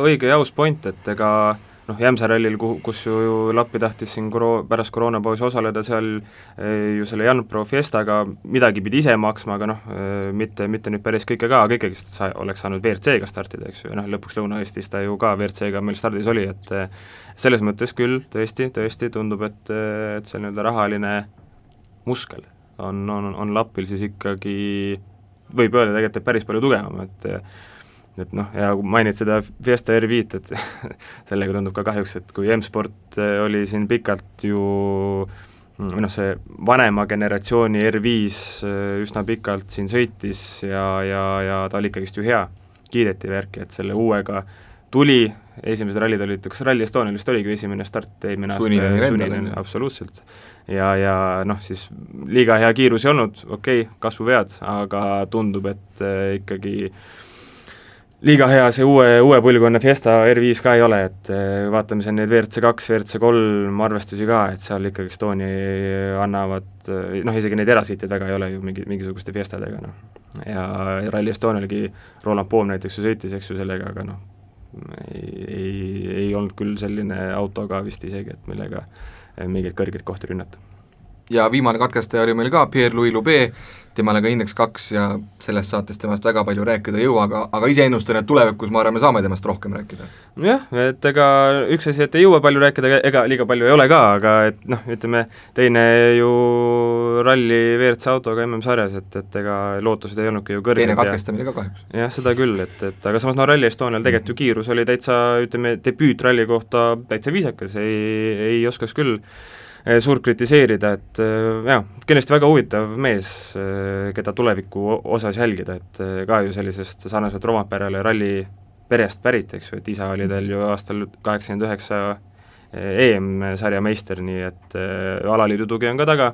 õige ja aus point, et ega noh, Jämsa rallil, kuhu, kus ju, ju Lappi tahtis siin koro-, pärast koroonapausi osaleda, seal eh, ju selle Jan Pro Fiestaga midagi pidi ise maksma, aga noh eh,, mitte, mitte nüüd päris kõike ka, aga ikkagi sa oleks saanud WRC-ga startida, eks ju, noh, lõpuks Lõuna-Eestis ta ju ka WRC-ga meil stardis oli, et eh, selles mõttes küll tõesti, tõesti tundub, et, et see nii-öelda rahaline muskel on, on, on Lapil siis ikkagi võib öelda tegelikult, et päris palju tugevam, et et noh, ja mainid seda Fiesta R5-t, et sellega tundub ka kahjuks, et kui M-sport oli siin pikalt ju või noh, see vanema generatsiooni R5 üsna pikalt siin sõitis ja, ja, ja ta oli ikkagist ju hea, kiideti värki, et selle uuega tuli, esimesed rallid olid, kas Rally Estonial vist oligi esimene start eelmine aasta, absoluutselt. ja, ja noh, siis liiga hea kiirus ei olnud, okei okay,, kasvuvead, aga tundub, et äh, ikkagi liiga hea see uue, uue põlvkonna Fiesta R5 ka ei ole, et äh, vaatame siin neid WRC kaks, WRC kolm arvestusi ka, et seal ikkagi Estonia annavad äh, noh, isegi neid erasõitjaid väga ei ole ju mingi, mingisuguste Fiestadega, noh. ja Rally Estonialgi Roland Poom näiteks ju sõitis, eks ju, sellega, aga noh, ei, ei, ei olnud küll selline auto ka vist isegi, et millega mingeid kõrgeid kohti rünnata. ja viimane katkestaja oli meil ka Pierre-Louis Lube, temale ka indeks kaks ja selles saates temast väga palju rääkida ei jõua, aga, aga ise ennustan, et tulevikus ma arvan, me saame temast rohkem rääkida. jah, et ega üks asi, et ei jõua palju rääkida, ega liiga palju ei ole ka, aga et noh, ütleme teine ju ralli WRC autoga MM-sarjas, et, et ega lootused ei olnudki ju kõrged teine katkestamine ka kahjuks. jah, seda küll, et, et aga samas no Rally Estonial tegelikult ju kiirus oli täitsa, ütleme, debüütralli kohta täitsa viisakas, ei, ei oskaks küll suurt kritiseerida, et eh, jaa, kindlasti väga huvitav mees, eh, keda tuleviku osas jälgida, et ka ju sellisest sarnaselt Rompärale ralli perest pärit, eks ju, et isa oli tal ju aastal kaheksakümmend üheksa EM-sarja meister, nii et alaliidu tugi on ka taga,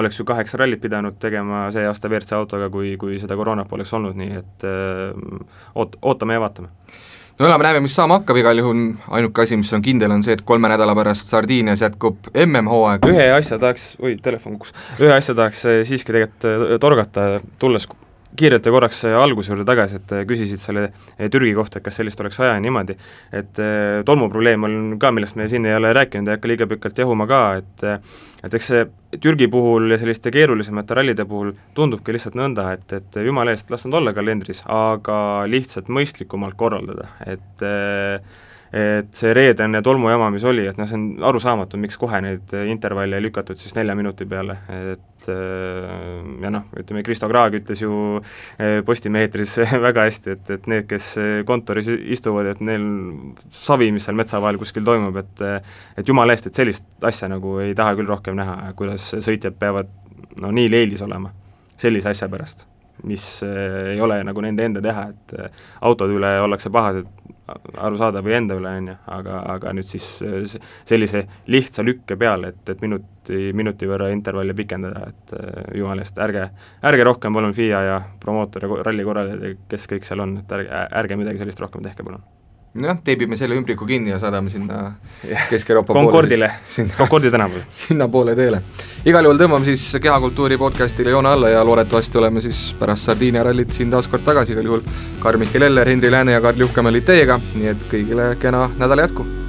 oleks ju kaheksa rallit pidanud tegema see aasta WRC autoga, kui, kui seda koroonat poleks olnud, nii et oot-, ootame ja vaatame no elame, näeme, mis saama hakkab, igal juhul ainuke asi, mis on kindel, on see, et kolme nädala pärast Sardiinias jätkub MM-hooaeg. ühe asja tahaks, oi, telefon kukkus, ühe asja tahaks eh, siiski tegelikult eh, torgata, tulles kiirelt ja korraks alguse juurde tagasi, et küsisid selle Türgi kohta, et kas sellist oleks vaja ja niimoodi, et tolmuprobleem on ka, millest me siin ei ole rääkinud, ei hakka liiga pikalt jahuma ka, et et eks see Türgi puhul ja selliste keerulisemate rallide puhul tundubki lihtsalt nõnda, et, et jumala eest, las nad olla kalendris, aga lihtsalt mõistlikumalt korraldada, et et see reedene tolmujama, mis oli, et noh, see on arusaamatu, miks kohe neid intervalle ei lükatud siis nelja minuti peale, et ja noh, ütleme Kristo Kraag ütles ju Postimehe eetris väga hästi, et, et need, kes kontoris istuvad, et neil savi, mis seal metsa vahel kuskil toimub, et et jumala eest, et sellist asja nagu ei taha küll rohkem näha, kuidas sõitjad peavad no nii leelis olema sellise asja pärast mis ei ole nagu nende enda teha, et autode üle ollakse pahased arusaadav või enda üle, on ju, aga, aga nüüd siis sellise lihtsa lükke peale, et, et minuti, minuti võrra intervalli pikendada, et äh, jumala eest, ärge, ärge rohkem palun FIA ja promootor ja ralli korraldajad ja kes kõik seal on, et ärge, ärge midagi sellist rohkem tehke, palun jah, teebime selle ümbriku kinni ja saadame sinna Kesk-Euroopa Concordile, Concordi tänavale. sinnapoole teele. igal juhul tõmbame siis Kehakultuuri podcastile joone alla ja loodetavasti oleme siis pärast Sardiinia rallit siin taas kord tagasi, igal juhul Karl-Mihkel Eller, Henri Lääne ja Karl Juhkamäe olid teiega, nii et kõigile kena nädala jätku!